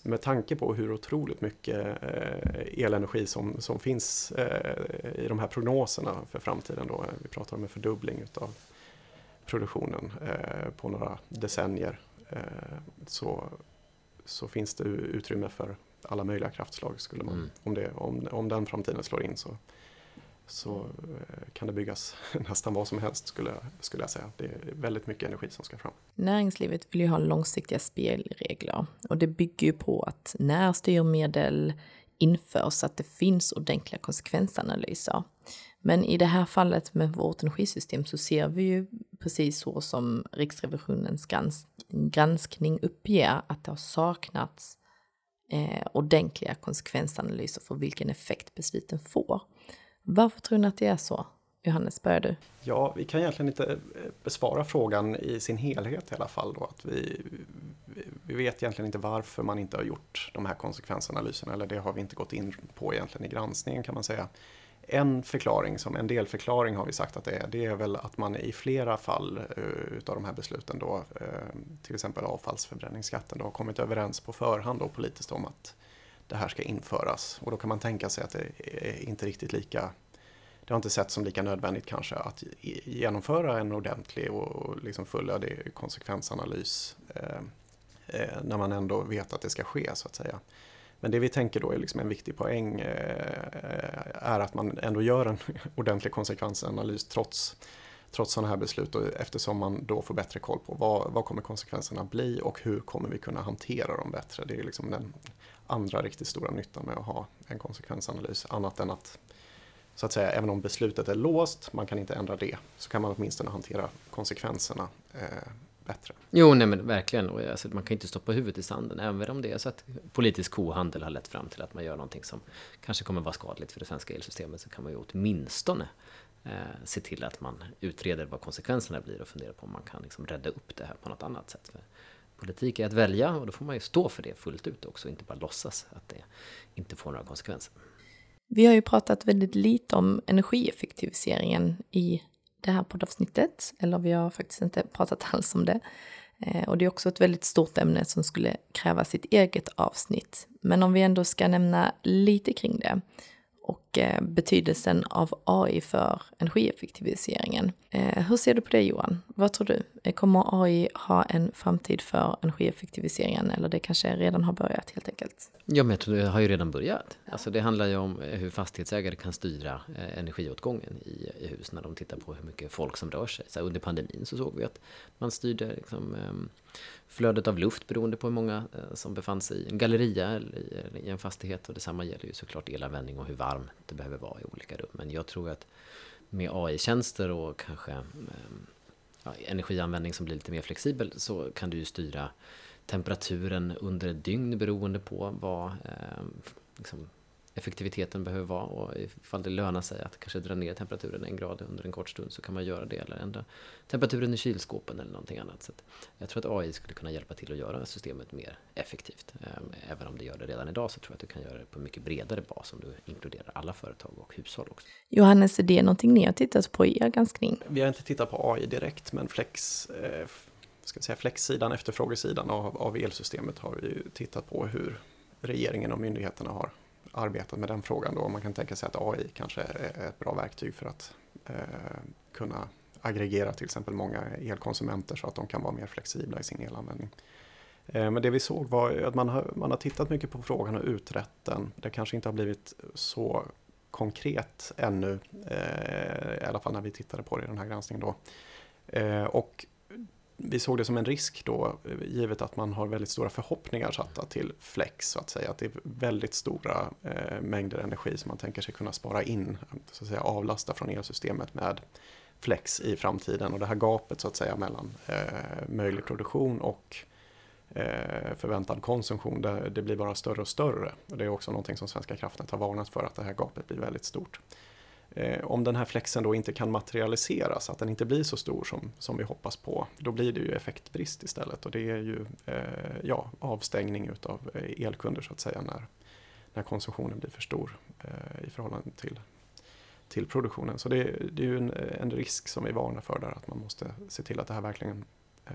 med tanke på hur otroligt mycket eh, elenergi som, som finns eh, i de här prognoserna för framtiden. Då. Vi pratar om en fördubbling utav produktionen eh, på några decennier. Så, så finns det utrymme för alla möjliga kraftslag. Skulle man, mm. om, det, om, om den framtiden slår in så så eh, kan det byggas nästan vad som helst skulle, skulle jag säga. Det är väldigt mycket energi som ska fram. Näringslivet vill ju ha långsiktiga spelregler och det bygger ju på att när styrmedel införs att det finns ordentliga konsekvensanalyser. Men i det här fallet med vårt energisystem så ser vi ju precis så som Riksrevisionens grans granskning uppger att det har saknats eh, ordentliga konsekvensanalyser för vilken effekt besluten får. Varför tror ni att det är så? Johannes, börjar du? Ja, vi kan egentligen inte eh, besvara frågan i sin helhet i alla fall. Då, att vi, vi vet egentligen inte varför man inte har gjort de här konsekvensanalyserna, eller det har vi inte gått in på egentligen i granskningen kan man säga. En förklaring, som en delförklaring har vi sagt att det är, det är väl att man i flera fall eh, utav de här besluten då, eh, till exempel avfallsförbränningsskatten, då, har kommit överens på förhand då politiskt om att det här ska införas. Och då kan man tänka sig att det är inte riktigt lika det har inte sett som lika nödvändigt kanske att genomföra en ordentlig och liksom fullödig konsekvensanalys eh, eh, när man ändå vet att det ska ske så att säga. Men det vi tänker då är liksom en viktig poäng eh, är att man ändå gör en ordentlig konsekvensanalys trots, trots sådana här beslut och eftersom man då får bättre koll på vad, vad kommer konsekvenserna bli och hur kommer vi kunna hantera dem bättre. Det är liksom den andra riktigt stora nyttan med att ha en konsekvensanalys. Annat än att, så att säga, även om beslutet är låst, man kan inte ändra det, så kan man åtminstone hantera konsekvenserna eh, bättre. Jo, nej men verkligen. Och alltså, man kan inte stoppa huvudet i sanden, även om det är så att politisk kohandel har lett fram till att man gör någonting som kanske kommer vara skadligt för det svenska elsystemet, så kan man ju åtminstone eh, se till att man utreder vad konsekvenserna blir och funderar på om man kan liksom rädda upp det här på något annat sätt. För politik är att välja och då får man ju stå för det fullt ut också, inte bara låtsas att det inte får några konsekvenser. Vi har ju pratat väldigt lite om energieffektiviseringen i det här poddavsnittet, eller vi har faktiskt inte pratat alls om det. Eh, och det är också ett väldigt stort ämne som skulle kräva sitt eget avsnitt. Men om vi ändå ska nämna lite kring det och betydelsen av AI för energieffektiviseringen. Eh, hur ser du på det Johan? Vad tror du? Eh, kommer AI ha en framtid för energieffektiviseringen eller det kanske redan har börjat helt enkelt? Ja, men jag tror det har ju redan börjat. Alltså det handlar ju om hur fastighetsägare kan styra energiåtgången i, i hus när de tittar på hur mycket folk som rör sig. Så under pandemin så såg vi att man styrde liksom, ehm, flödet av luft beroende på hur många som befann sig i en galleria eller i, i en fastighet. Och detsamma gäller ju såklart elanvändning och hur varm det behöver vara i olika rum. Men jag tror att med AI-tjänster och kanske ehm, ja, energianvändning som blir lite mer flexibel så kan du ju styra temperaturen under ett dygn beroende på vad eh, liksom, effektiviteten behöver vara och ifall det lönar sig att kanske dra ner temperaturen en grad under en kort stund så kan man göra det eller ändra temperaturen i kylskåpen eller någonting annat. Så jag tror att AI skulle kunna hjälpa till att göra systemet mer effektivt. Ehm, även om det gör det redan idag så tror jag att du kan göra det på mycket bredare bas om du inkluderar alla företag och hushåll också. Johannes, är det någonting ni har tittat på i er granskning? Vi har inte tittat på AI direkt men flex eh, ska säga flexsidan, efterfrågesidan av, av elsystemet har vi ju tittat på hur regeringen och myndigheterna har arbetat med den frågan då. Man kan tänka sig att AI kanske är ett bra verktyg för att eh, kunna aggregera till exempel många elkonsumenter så att de kan vara mer flexibla i sin elanvändning. Eh, men det vi såg var att man har, man har tittat mycket på frågan och utrett den. Det kanske inte har blivit så konkret ännu, eh, i alla fall när vi tittade på det i den här granskningen då. Eh, och vi såg det som en risk då, givet att man har väldigt stora förhoppningar satta till flex, så att säga. Att det är väldigt stora eh, mängder energi som man tänker sig kunna spara in, så att säga avlasta från elsystemet med flex i framtiden. Och det här gapet så att säga mellan eh, möjlig produktion och eh, förväntad konsumtion, det, det, blir bara större och större. Och det är också någonting som Svenska kraftnät har varnat för, att det här gapet blir väldigt stort. Eh, om den här flexen då inte kan materialiseras, att den inte blir så stor som, som vi hoppas på, då blir det ju effektbrist istället och det är ju eh, ja, avstängning utav eh, elkunder så att säga när, när konsumtionen blir för stor eh, i förhållande till, till produktionen. Så det, det är ju en, en, risk som vi varnar för där, att man måste se till att det här verkligen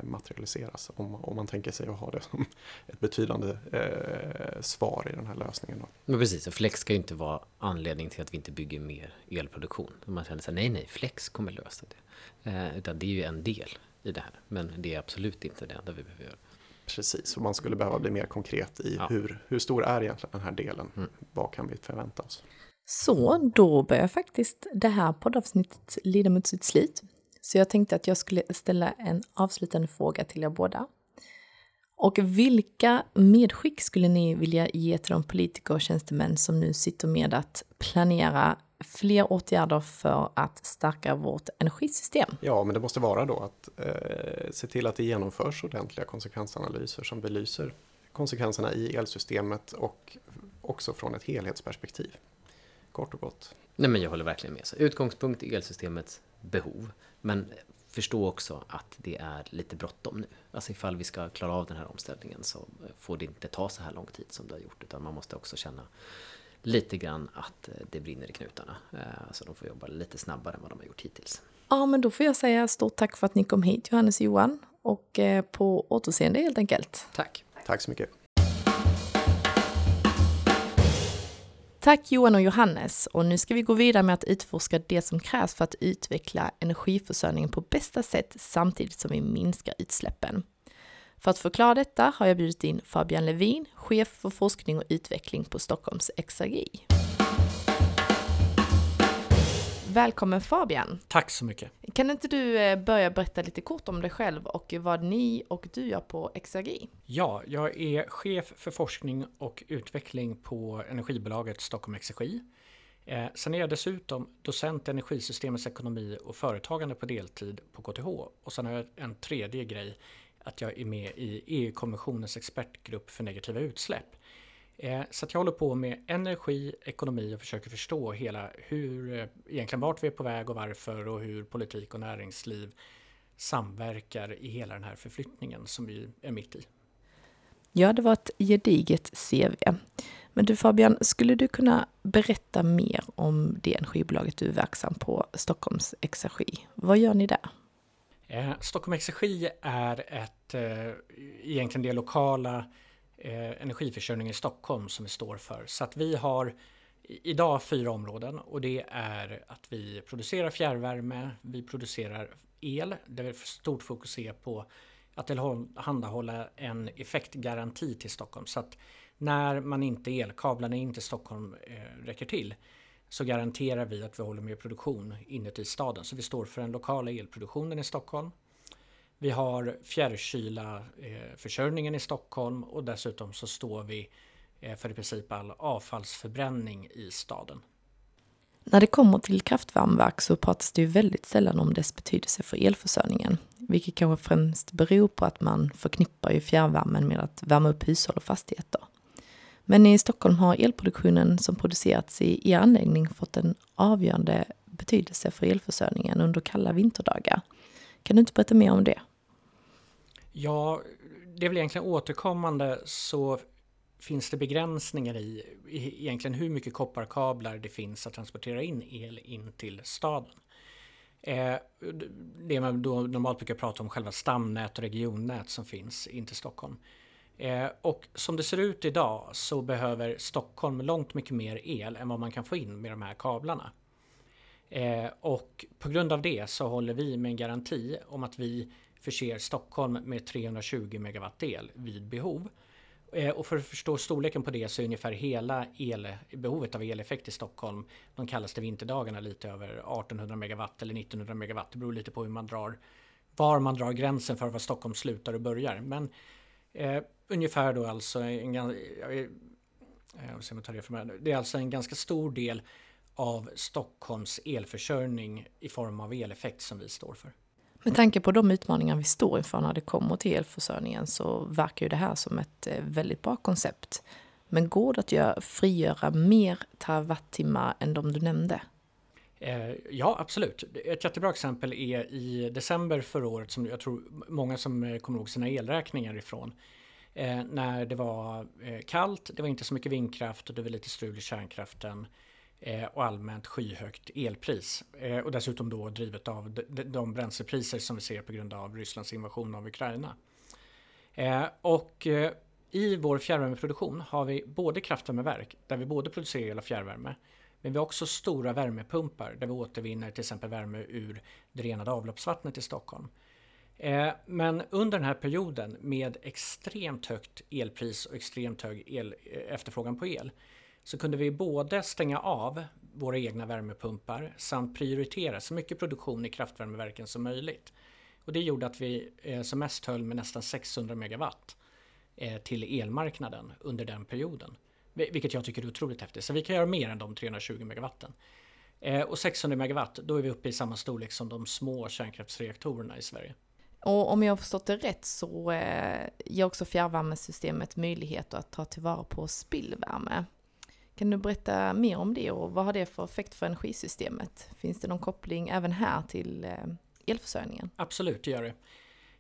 materialiseras om, om man tänker sig att ha det som ett betydande eh, svar i den här lösningen. Då. Men precis, och flex ska ju inte vara anledning till att vi inte bygger mer elproduktion. Man känner sig nej, nej, flex kommer lösa det. Eh, utan det är ju en del i det här, men det är absolut inte det enda vi behöver göra. Precis, och man skulle behöva bli mer konkret i ja. hur, hur stor är egentligen den här delen? Mm. Vad kan vi förvänta oss? Så då börjar faktiskt det här poddavsnittet lida mot sitt slut. Så jag tänkte att jag skulle ställa en avslutande fråga till er båda. Och vilka medskick skulle ni vilja ge till de politiker och tjänstemän som nu sitter med att planera fler åtgärder för att stärka vårt energisystem? Ja, men det måste vara då att eh, se till att det genomförs ordentliga konsekvensanalyser som belyser konsekvenserna i elsystemet och också från ett helhetsperspektiv. Kort och gott. Nej, men jag håller verkligen med. Så utgångspunkt i elsystemets behov. Men förstå också att det är lite bråttom nu. Alltså ifall vi ska klara av den här omställningen så får det inte ta så här lång tid som det har gjort. Utan man måste också känna lite grann att det brinner i knutarna. Eh, så de får jobba lite snabbare än vad de har gjort hittills. Ja, men då får jag säga stort tack för att ni kom hit, Johannes och Johan. Och eh, på återseende helt enkelt. Tack. Tack så mycket. Tack Johan och Johannes och nu ska vi gå vidare med att utforska det som krävs för att utveckla energiförsörjningen på bästa sätt samtidigt som vi minskar utsläppen. För att förklara detta har jag bjudit in Fabian Levin, chef för forskning och utveckling på Stockholms Exergi. Välkommen Fabian! Tack så mycket! Kan inte du eh, börja berätta lite kort om dig själv och vad ni och du gör på Exergi? Ja, jag är chef för forskning och utveckling på energibolaget Stockholm Exergi. Eh, sen är jag dessutom docent i energisystemets ekonomi och företagande på deltid på KTH. Och sen har jag en tredje grej. att jag är med i EU-kommissionens expertgrupp för negativa utsläpp. Eh, så att jag håller på med energi, ekonomi och försöker förstå hela hur, eh, egentligen vart vi är på väg och varför och hur politik och näringsliv samverkar i hela den här förflyttningen som vi är mitt i. Ja, det var ett gediget CV. Men du Fabian, skulle du kunna berätta mer om det energibolaget du är verksam på, Stockholms Exergi? Vad gör ni där? Eh, Stockholm Exergi är ett, eh, egentligen det lokala eh, energiförsörjning i Stockholm som vi står för. Så att vi har idag fyra områden och det är att vi producerar fjärrvärme, vi producerar el, där vi stort fokus är på att tillhandahålla en effektgaranti till Stockholm. Så att när man inte elkablarna in till Stockholm eh, räcker till så garanterar vi att vi håller med produktion inuti staden. Så vi står för den lokala elproduktionen i Stockholm. Vi har fjärrkyla eh, försörjningen i Stockholm och dessutom så står vi eh, för i princip all avfallsförbränning i staden. När det kommer till kraftvärmeverk så pratas det ju väldigt sällan om dess betydelse för elförsörjningen, vilket kanske främst beror på att man förknippar ju fjärrvärmen med att värma upp hushåll och fastigheter. Men i Stockholm har elproduktionen som producerats i er anläggning fått en avgörande betydelse för elförsörjningen under kalla vinterdagar. Kan du inte berätta mer om det? Ja, det är väl egentligen återkommande så finns det begränsningar i egentligen hur mycket kopparkablar det finns att transportera in el in till staden. Eh, det man då normalt brukar prata om själva stamnät och regionnät som finns in till Stockholm. Eh, och som det ser ut idag så behöver Stockholm långt mycket mer el än vad man kan få in med de här kablarna. Eh, och på grund av det så håller vi med en garanti om att vi förser Stockholm med 320 megawatt el vid behov. Eh, och för att förstå storleken på det så är ungefär hela el, behovet av eleffekt i Stockholm de kallaste vinterdagarna lite över 1800 megawatt eller 1900 megawatt. Det beror lite på hur man drar, var man drar gränsen för var Stockholm slutar och börjar. Men eh, ungefär då alltså en, jag, jag, jag tar det, för det är alltså en ganska stor del av Stockholms elförsörjning i form av eleffekt som vi står för. Med tanke på de utmaningar vi står inför när det kommer till elförsörjningen så verkar ju det här som ett eh, väldigt bra koncept. Men går det att göra, frigöra mer terawattimmar än de du nämnde? Eh, ja, absolut. Ett jättebra exempel är i december förra året som jag tror många som eh, kommer ihåg sina elräkningar ifrån. När det var kallt, det var inte så mycket vindkraft och det var lite strul i kärnkraften. Eh, och allmänt skyhögt elpris. Eh, och dessutom då drivet av de bränslepriser som vi ser på grund av Rysslands invasion av Ukraina. Eh, och i vår fjärrvärmeproduktion har vi både kraftvärmeverk där vi både producerar el och fjärrvärme. Men vi har också stora värmepumpar där vi återvinner till exempel värme ur det renade avloppsvattnet i Stockholm. Men under den här perioden med extremt högt elpris och extremt hög el, efterfrågan på el så kunde vi både stänga av våra egna värmepumpar samt prioritera så mycket produktion i kraftvärmeverken som möjligt. Och det gjorde att vi eh, som mest höll med nästan 600 megawatt eh, till elmarknaden under den perioden. Vilket jag tycker är otroligt häftigt. Så vi kan göra mer än de 320 megawatten. Eh, och 600 megawatt, då är vi uppe i samma storlek som de små kärnkraftsreaktorerna i Sverige. Och om jag har förstått det rätt så ger också fjärrvärmesystemet möjlighet att ta tillvara på spillvärme. Kan du berätta mer om det och vad har det för effekt för energisystemet? Finns det någon koppling även här till eh, elförsörjningen? Absolut, det gör det.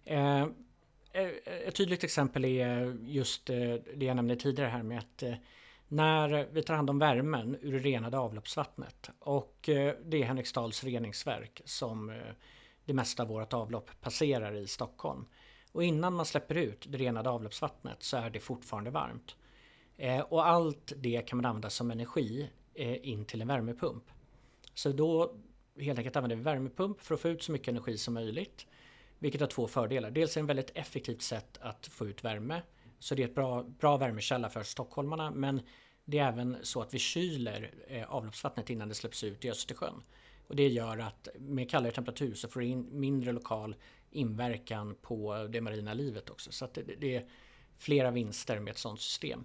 Eh, eh ett tydligt exempel är just eh, det jag nämnde tidigare här med att när vi tar hand om värmen ur det renade avloppsvattnet och det är Henriksdals reningsverk som det mesta av vårt avlopp passerar i Stockholm. Och innan man släpper ut det renade avloppsvattnet så är det fortfarande varmt. Eh, och allt det kan man använda som energi eh, in till en värmepump. Så då helt enkelt använder vi värmepump för att få ut så mycket energi som möjligt. Vilket har två fördelar. Dels är det ett väldigt effektivt sätt att få ut värme. Så det är ett bra, bra värmekälla för stockholmarna. Men det är även så att vi kyler eh, avloppsvattnet innan det släpps ut i Östersjön. Och det gör att med kallare temperatur så får du in mindre lokal inverkan på det marina livet också. Så det, det, är flera vinster med ett sådant system.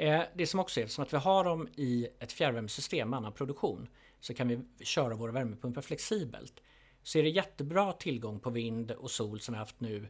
Eh, det som också är eftersom att vi har dem i ett fjärrvärmesystem med annan produktion så kan vi köra våra värmepumpar flexibelt. Så är det jättebra tillgång på vind och sol som vi haft nu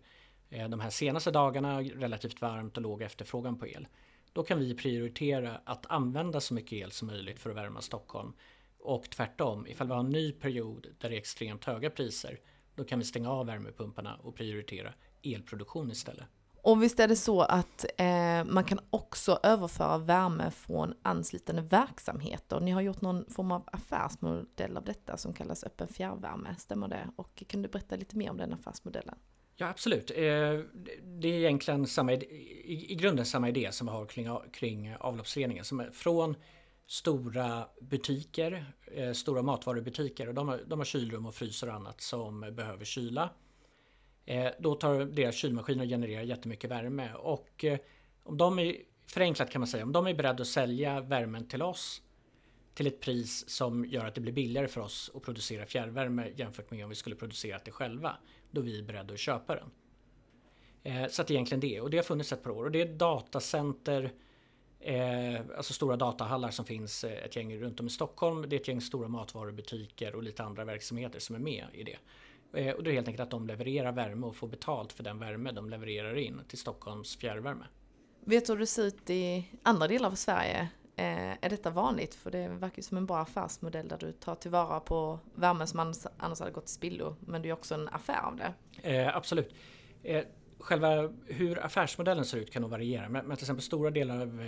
eh, de här senaste dagarna relativt varmt och låg efterfrågan på el. Då kan vi prioritera att använda så mycket el som möjligt för att värma Stockholm. Och tvärtom, ifall vi har en ny period där det är extremt höga priser, då kan vi stänga av värmepumparna och prioritera elproduktion istället. Och visst är det så att eh, man kan också överföra värme från anslutande verksamheter. Ni har gjort någon form av affärsmodell av detta som kallas öppen fjärrvärme, stämmer det? Och kan du berätta lite mer om den affärsmodellen? Ja absolut. Eh, det är egentligen samma, i grunden samma idé som vi har kring, avloppsreningen. Som är från stora butiker, eh, stora matvarubutiker och de har, de har kylrum och fryser och annat som behöver kyla. Eh, då tar deras kylmaskiner och genererar jättemycket värme och eh, om de är, förenklat kan man säga, om de är beredda att sälja värmen till oss till ett pris som gör att det blir billigare för oss att producera fjärrvärme jämfört med om vi skulle producera det själva då är vi beredda att köpa den. Eh, så att egentligen det, och det har funnits ett par år. Och det är datacenter, eh, alltså stora datahallar som finns ett gäng runt om i Stockholm. Det är ett gäng stora matvarubutiker och lite andra verksamheter som är med i det. Eh, och det är helt enkelt att de levererar värme och får betalt för den värme de levererar in till Stockholms fjärrvärme. Vet du hur det ser ut i andra delar av Sverige? Eh, är detta vanligt? För det verkar ju som en bra affärsmodell där du tar tillvara på värmen som annars, annars hade gått till spillo. Men det är också en affär av det. Eh, absolut. Eh, själva hur affärsmodellen ser ut kan nog variera. Men, men till exempel stora delar av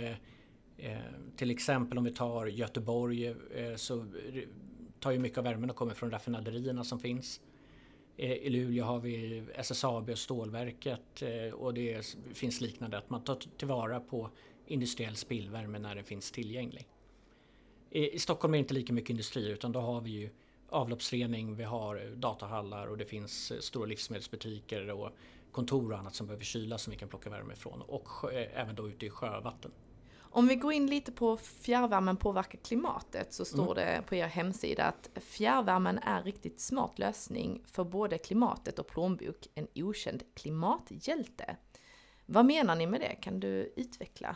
eh, till exempel om vi tar Göteborg så tar ju mycket av värmen och kommer från raffinaderierna som finns. Eh, I Luleå har vi SSAB och stålverket eh, och det finns liknande att man tar tillvara på industriell spillvärme när den finns tillgänglig. I, Stockholm är det inte lika mycket industri utan då har vi ju avloppsrening, vi har eh, datahallar och det finns stora livsmedelsbutiker och kontor och annat som behöver kyla som vi kan plocka värme ifrån och även då ute i sjövatten. Om vi går in lite på fjärrvärmen påverkar klimatet så står mm. det på er hemsida att fjärrvärmen är en riktigt smart lösning för både klimatet och plånbok, en okänd klimathjälte. Vad menar ni med det? Kan du utveckla?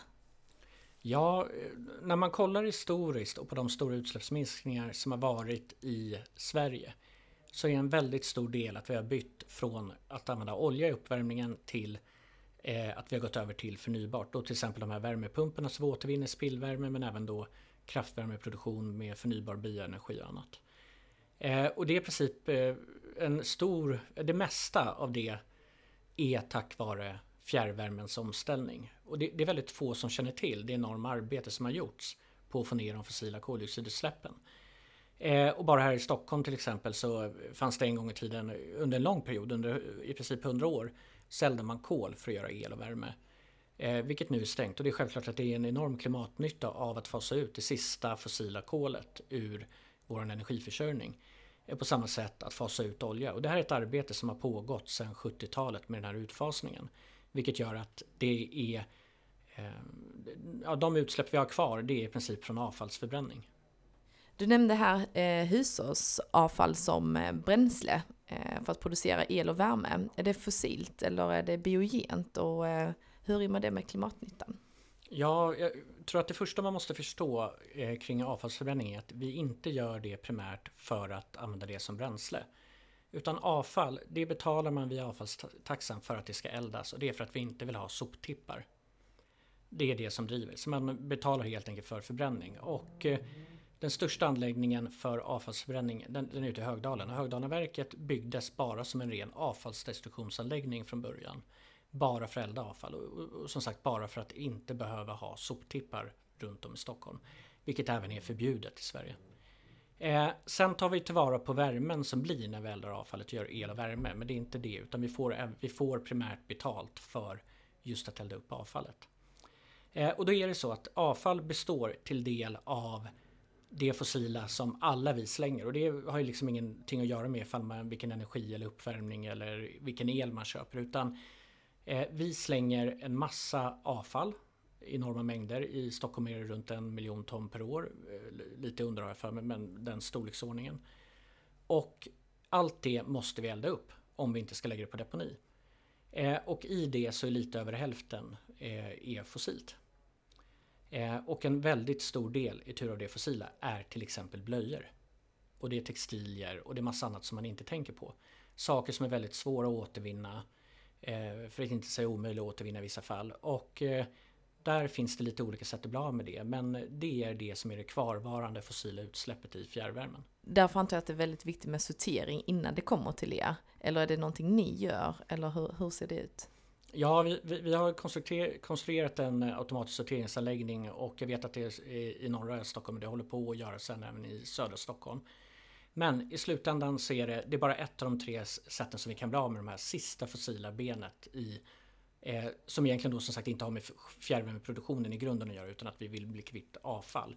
Ja, när man kollar historiskt och på de stora utsläppsminskningar som har varit i Sverige så är en väldigt stor del att vi har bytt från att använda olja i uppvärmningen till eh, att vi har gått över till förnybart. Då till exempel de här värmepumparna som återvinner spillvärme men även då kraftvärmeproduktion med förnybar bioenergi och annat. Eh, och det är i princip eh, en stor, det mesta av det är tack vare fjärrvärmens omställning. Och det, det, är väldigt få som känner till det enorma arbete som har gjorts på att få ner de fossila koldioxidutsläppen. Eh, och bara här i Stockholm till exempel så fanns det en gång i tiden under en lång period, under i princip 100 år, säljde man kol för att göra el och värme. Eh, vilket nu är stängt och det är självklart att det är en enorm klimatnytta av att fasa ut det sista fossila kolet ur vår energiförsörjning. Eh, på samma sätt att fasa ut olja. Och det här är ett arbete som har pågått sedan 70-talet med den här utfasningen. Vilket gör att det är eh, ja, de utsläpp vi har kvar det är i princip från avfallsförbränning. Du nämnde här eh, hushållsavfall som eh, bränsle Eh, för att producera el och värme. Är det fossilt eller är det biogent och eh, hur rimmar det med klimatnyttan? Ja, jag tror att det första man måste förstå eh, kring avfallsförbränning är att vi inte gör det primärt för att använda det som bränsle. Utan avfall, det betalar man via avfallstaxan för att det ska eldas och det är för att vi inte vill ha soptippar. Det är det som driver, så man betalar helt enkelt för förbränning. Och den största anläggningen för avfallsförbränning den, den är ute i Högdalen. Högdalenverket byggdes bara som en ren avfallsdestruktionsanläggning från början. Bara för att elda avfall och, och, och som sagt bara för att inte behöva ha soptippar runt om i Stockholm. Vilket även är förbjudet i Sverige. Eh, sen tar vi tillvara på värmen som blir när vi eldar avfallet och gör el och värme. Men det är inte det utan vi får, vi får primärt betalt för just att elda upp avfallet. Eh, och då är det så att avfall består till del av det fossila som alla vi slänger och det har ju liksom ingenting att göra med ifall man, vilken energi eller uppvärmning eller vilken el man köper utan eh, vi slänger en massa avfall enorma mängder. I Stockholm är det runt en miljon ton per år. Eh, lite under har jag för mig, men den storleksordningen. Och allt det måste vi elda upp om vi inte ska lägga det på deponi. Eh, och i det så är lite över hälften eh, är fossilt. Eh, och en väldigt stor del i tur av det fossila är till exempel blöjor. Och det är textilier och det är massa annat som man inte tänker på. Saker som är väldigt svåra att återvinna eh, för att inte säga omöjliga att återvinna i vissa fall. Och eh, där finns det lite olika sätt att bli av med det, men det är det som är det kvarvarande fossila utsläppet i fjärrvärmen. Därför antar jag att det är väldigt viktigt med sortering innan det kommer till er. Eller är det någonting ni gör, eller hur, hur ser det ut? Ja, vi, vi, vi har konstruerat en eh, automatisk sorteringsanläggning och jag vet att det är i norra Stockholm och det håller på att göra sen även i södra Stockholm. Men i slutändan så är det, det är bara ett av de tre sätten som vi kan bli av med de här sista fossila benet i Eh, som egentligen då som sagt inte har med fjärrvärmeproduktionen i grunden att göra utan att vi vill bli kvitt avfall.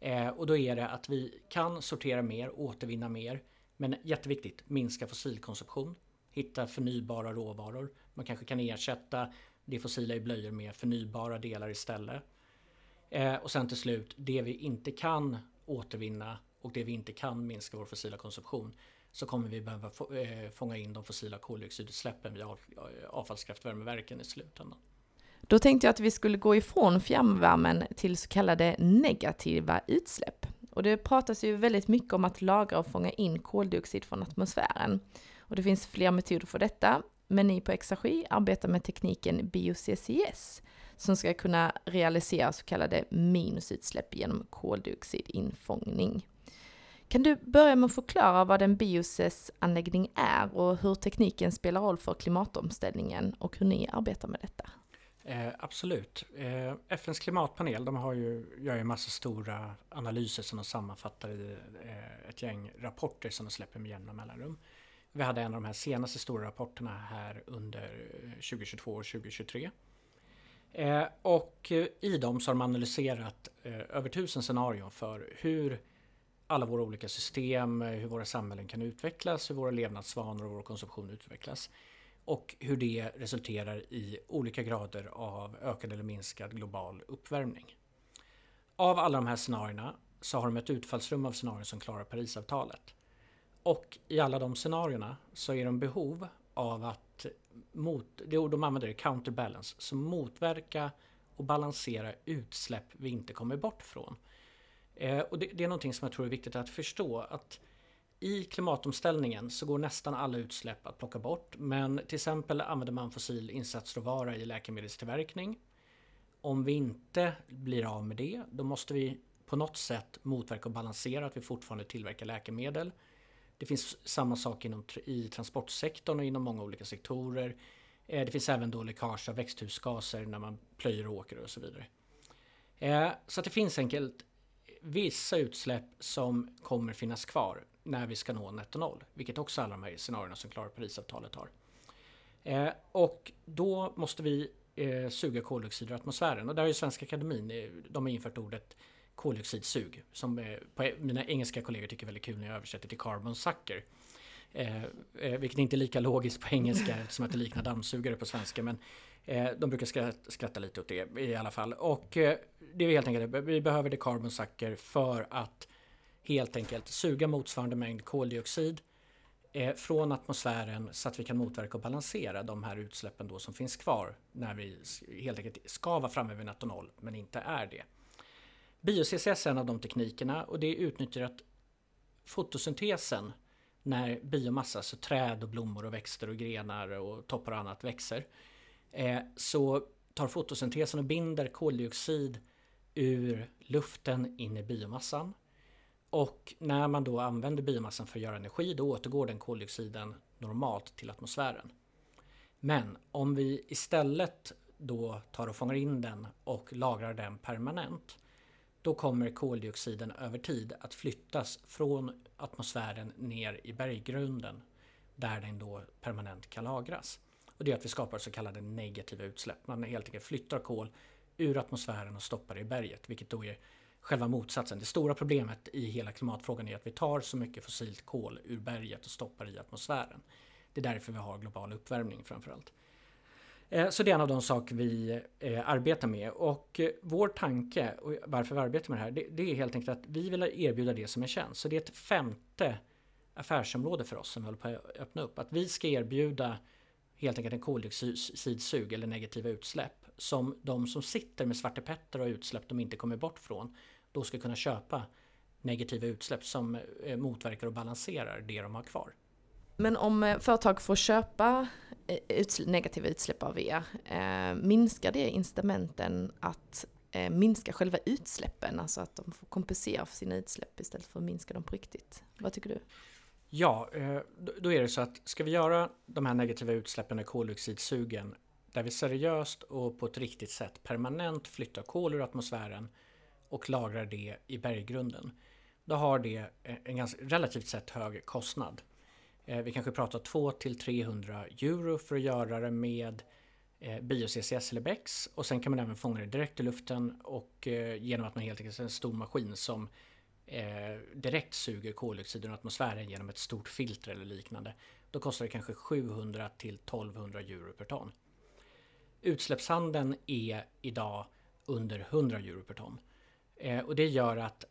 Eh, och då är det att vi kan sortera mer, återvinna mer. Men jätteviktigt, minska fossilkonsumtion. Hitta förnybara råvaror. Man kanske kan ersätta det fossila i blöjor med förnybara delar istället. Eh, och sen till slut, det vi inte kan återvinna och det vi inte kan minska vår fossila konsumtion så kommer vi behöva eh, fånga in de fossila koldioxidutsläppen via eh, avfallskraftvärmeverken i slutändan. Då tänkte jag att vi skulle gå ifrån fjärrvärmen till så kallade negativa utsläpp. Och det pratas ju väldigt mycket om att lagra och fånga in koldioxid från atmosfären. Och det finns flera metoder för detta, men ni på Exergi arbetar med tekniken BioCCS som ska kunna realisera så kallade minusutsläpp genom koldioxidinfångning. Kan du börja med att förklara vad en biocessanläggning är och hur tekniken spelar roll för klimatomställningen och hur ni arbetar med detta? Eh, absolut. Eh, FNs klimatpanel de har ju, gör ju massa stora analyser som de sammanfattar i eh, ett gäng rapporter som de släpper med jämna mellanrum. Vi hade en av de här senaste stora rapporterna här under eh, 2022 och 2023. Eh, och eh, i dem så har de analyserat eh, över tusen scenarion för hur alla våra olika system, eh, hur våra samhällen kan utvecklas, hur våra levnadsvanor och vår konsumtion utvecklas. Och hur det resulterar i olika grader av ökad eller minskad global uppvärmning. Av alla de här scenarierna så har de ett utfallsrum av scenarion som klarar Parisavtalet. Och i alla de scenarierna så är de behov av att mot, de använder det counterbalance, så motverka och balansera utsläpp vi inte kommer bort från. Eh, och det, det, är någonting som jag tror är viktigt att förstå. att i klimatomställningen så går nästan alla utsläpp att plocka bort. Men till exempel använder man fossil insatsråvara i läkemedelstillverkning. Om vi inte blir av med det, då måste vi på något sätt motverka och balansera att vi fortfarande tillverkar läkemedel. Det finns samma sak inom, i transportsektorn och inom många olika sektorer. Eh, det finns även då läckage av växthusgaser när man plöjer och åker och så vidare. Eh, så att det finns enkelt vissa utsläpp som kommer finnas kvar när vi ska nå netto noll. Vilket också alla de här scenarierna som klarar Parisavtalet har. Eh, och då måste vi suga koldioxid ur atmosfären. Och där har ju Svenska Akademin de har infört ordet koldioxidsug. Som eh, på, mina engelska kollegor tycker är väldigt kul när jag översätter till carbon sucker. Eh, eh, vilket inte är lika logiskt på engelska som att det liknar dammsugare på svenska. Men Eh, de brukar skratta, skratta lite åt det i alla fall. Och eh, det är helt enkelt, vi behöver det carbon sucker för att helt enkelt suga motsvarande mängd koldioxid från atmosfären så att vi kan motverka och balansera de här utsläppen då som finns kvar när vi helt enkelt ska vara framme vid netto noll men inte är det. Bio-CCS är en av de teknikerna och det utnyttjar att fotosyntesen när biomassa, alltså träd och blommor och växter och grenar och toppar och annat växer eh, så tar fotosyntesen och binder koldioxid ur luften in i biomassan. Och när man då använder biomassan för att göra energi då återgår den koldioxiden normalt till atmosfären. Men om vi istället då tar och fångar in den och lagrar den permanent då kommer koldioxiden över tid att flyttas från atmosfären ner i berggrunden där den då permanent kan lagras. Och det gör att vi skapar så kallade negativa utsläpp. Man helt enkelt flyttar kol ur atmosfären och stoppar det i berget, vilket då är själva motsatsen. Det stora problemet i hela klimatfrågan är att vi tar så mycket fossilt kol ur berget och stoppar i atmosfären. Det är därför vi har global uppvärmning framför allt. Eh, så det är en av de saker vi eh, arbetar med och eh, vår tanke och varför vi arbetar med det här det är helt enkelt att vi vill erbjuda det som är tjänst. Så det är ett femte affärsområde för oss som vi håller på att öppna upp. Att vi ska erbjuda helt enkelt en koldioxidsug eller negativa utsläpp som de som sitter med Svarte Petter och utsläpp de inte kommer bort från då ska kunna köpa negativa utsläpp som motverkar och balanserar det de har kvar. Men om eh, företag får köpa eh, utsl negativa utsläpp av er, eh, minskar det incitamenten att eh, minska själva utsläppen? Alltså att de får kompensera för sina utsläpp istället för att minska dem på riktigt. Vad tycker du? Ja, eh, då är det så att ska vi göra de här negativa utsläppen i koldioxidsugen där vi seriöst och på ett riktigt sätt permanent flyttar kol ur atmosfären och lagrar det i berggrunden. Då har det en ganska relativt sett hög kostnad. Eh, vi kanske pratar 2 till 300 euro för att göra det med eh, bio-CCS eller BEX och sen kan man även fånga det direkt i luften och eh, genom att man helt enkelt har en stor maskin som eh, direkt suger koldioxid ur atmosfären genom ett stort filter eller liknande. Då kostar det kanske 700 till 1200 euro per ton. Utsläppshandeln är idag under 100 euro per ton. Eh, och det gör att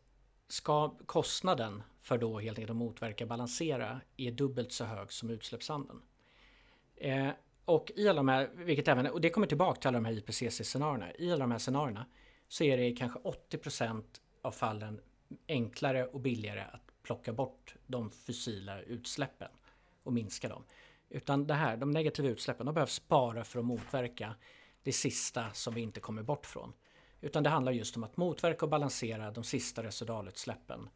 ska kostnaden för då helt enkelt att motverka balansera är dubbelt så hög som utsläppshandeln. Eh, och i alla de här, vilket även, och det kommer tillbaka till alla de här IPCC-scenarierna. I alla de här scenarierna så är det kanske 80% av fallen enklare och billigare att plocka bort de fossila utsläppen och minska dem. Utan det här, de negativa utsläppen, de behövs bara för att motverka det sista som vi inte kommer bort från. Utan det handlar just om att motverka och balansera de sista residualutsläppen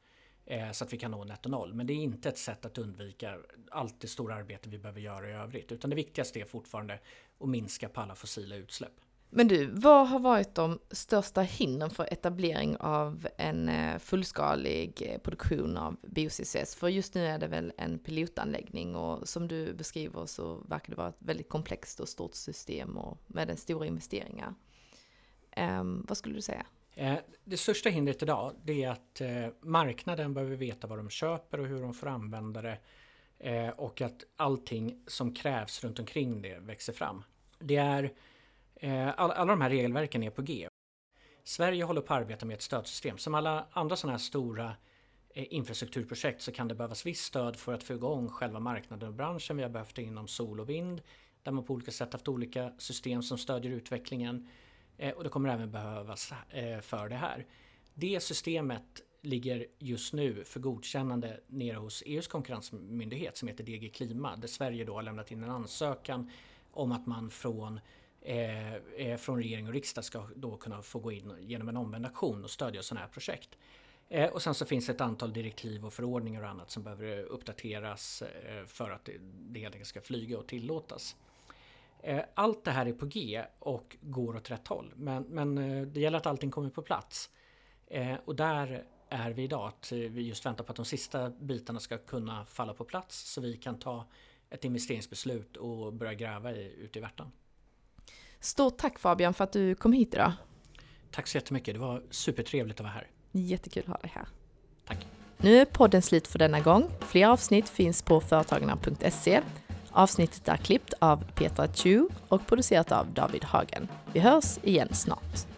eh, så att vi kan nå netto noll. Men det är inte ett sätt att undvika allt det stora arbete vi behöver göra i övrigt. Utan det viktigaste är fortfarande att minska på alla fossila utsläpp. Men du, vad har varit de största hindren för etablering av en eh, fullskalig eh, produktion av bio-CCS? För just nu är det väl en pilotanläggning och som du beskriver så verkar det vara ett väldigt komplext och stort system och med stora investeringar. Um, vad skulle du säga? Eh, det största hindret idag det är att eh, marknaden behöver veta vad de köper och hur de får använda det eh, och att allting som krävs runt omkring det växer fram. Det är alla, de här regelverken är på G. Sverige håller på att arbeta med ett stödsystem. Som alla andra sådana här stora infrastrukturprojekt så kan det behövas visst stöd för att få igång själva marknaden och branschen. Vi har behövt det inom sol och vind där man på olika sätt haft olika system som stödjer utvecklingen. Eh, och det kommer även behövas eh, för det här. Det systemet ligger just nu för godkännande nere hos EUs konkurrensmyndighet som heter DG Klima där Sverige då har lämnat in en ansökan om att man från eh, eh, från regering och riksdag ska då kunna få gå in genom en omvänd aktion och stödja sådana här projekt. Eh, och sen så finns det ett antal direktiv och förordningar och annat som behöver uppdateras eh, för att det, det helt enkelt ska flyga och tillåtas. Eh, allt det här är på G och går åt rätt håll men, men eh, det gäller att allting kommer på plats. och där är vi idag, att vi just väntar på att de sista bitarna ska kunna falla på plats så vi kan ta ett investeringsbeslut och börja gräva i, ute i Värtan. Stort tack Fabian för att du kom hit idag. Tack så jättemycket, det var supertrevligt att vara här. Jättekul att ha dig här. Tack. Nu är podden slut för denna gång. Fler avsnitt finns på företagarna.se. Avsnittet är klippt av Petra Chu och producerat av David Hagen. Vi hörs igen snart.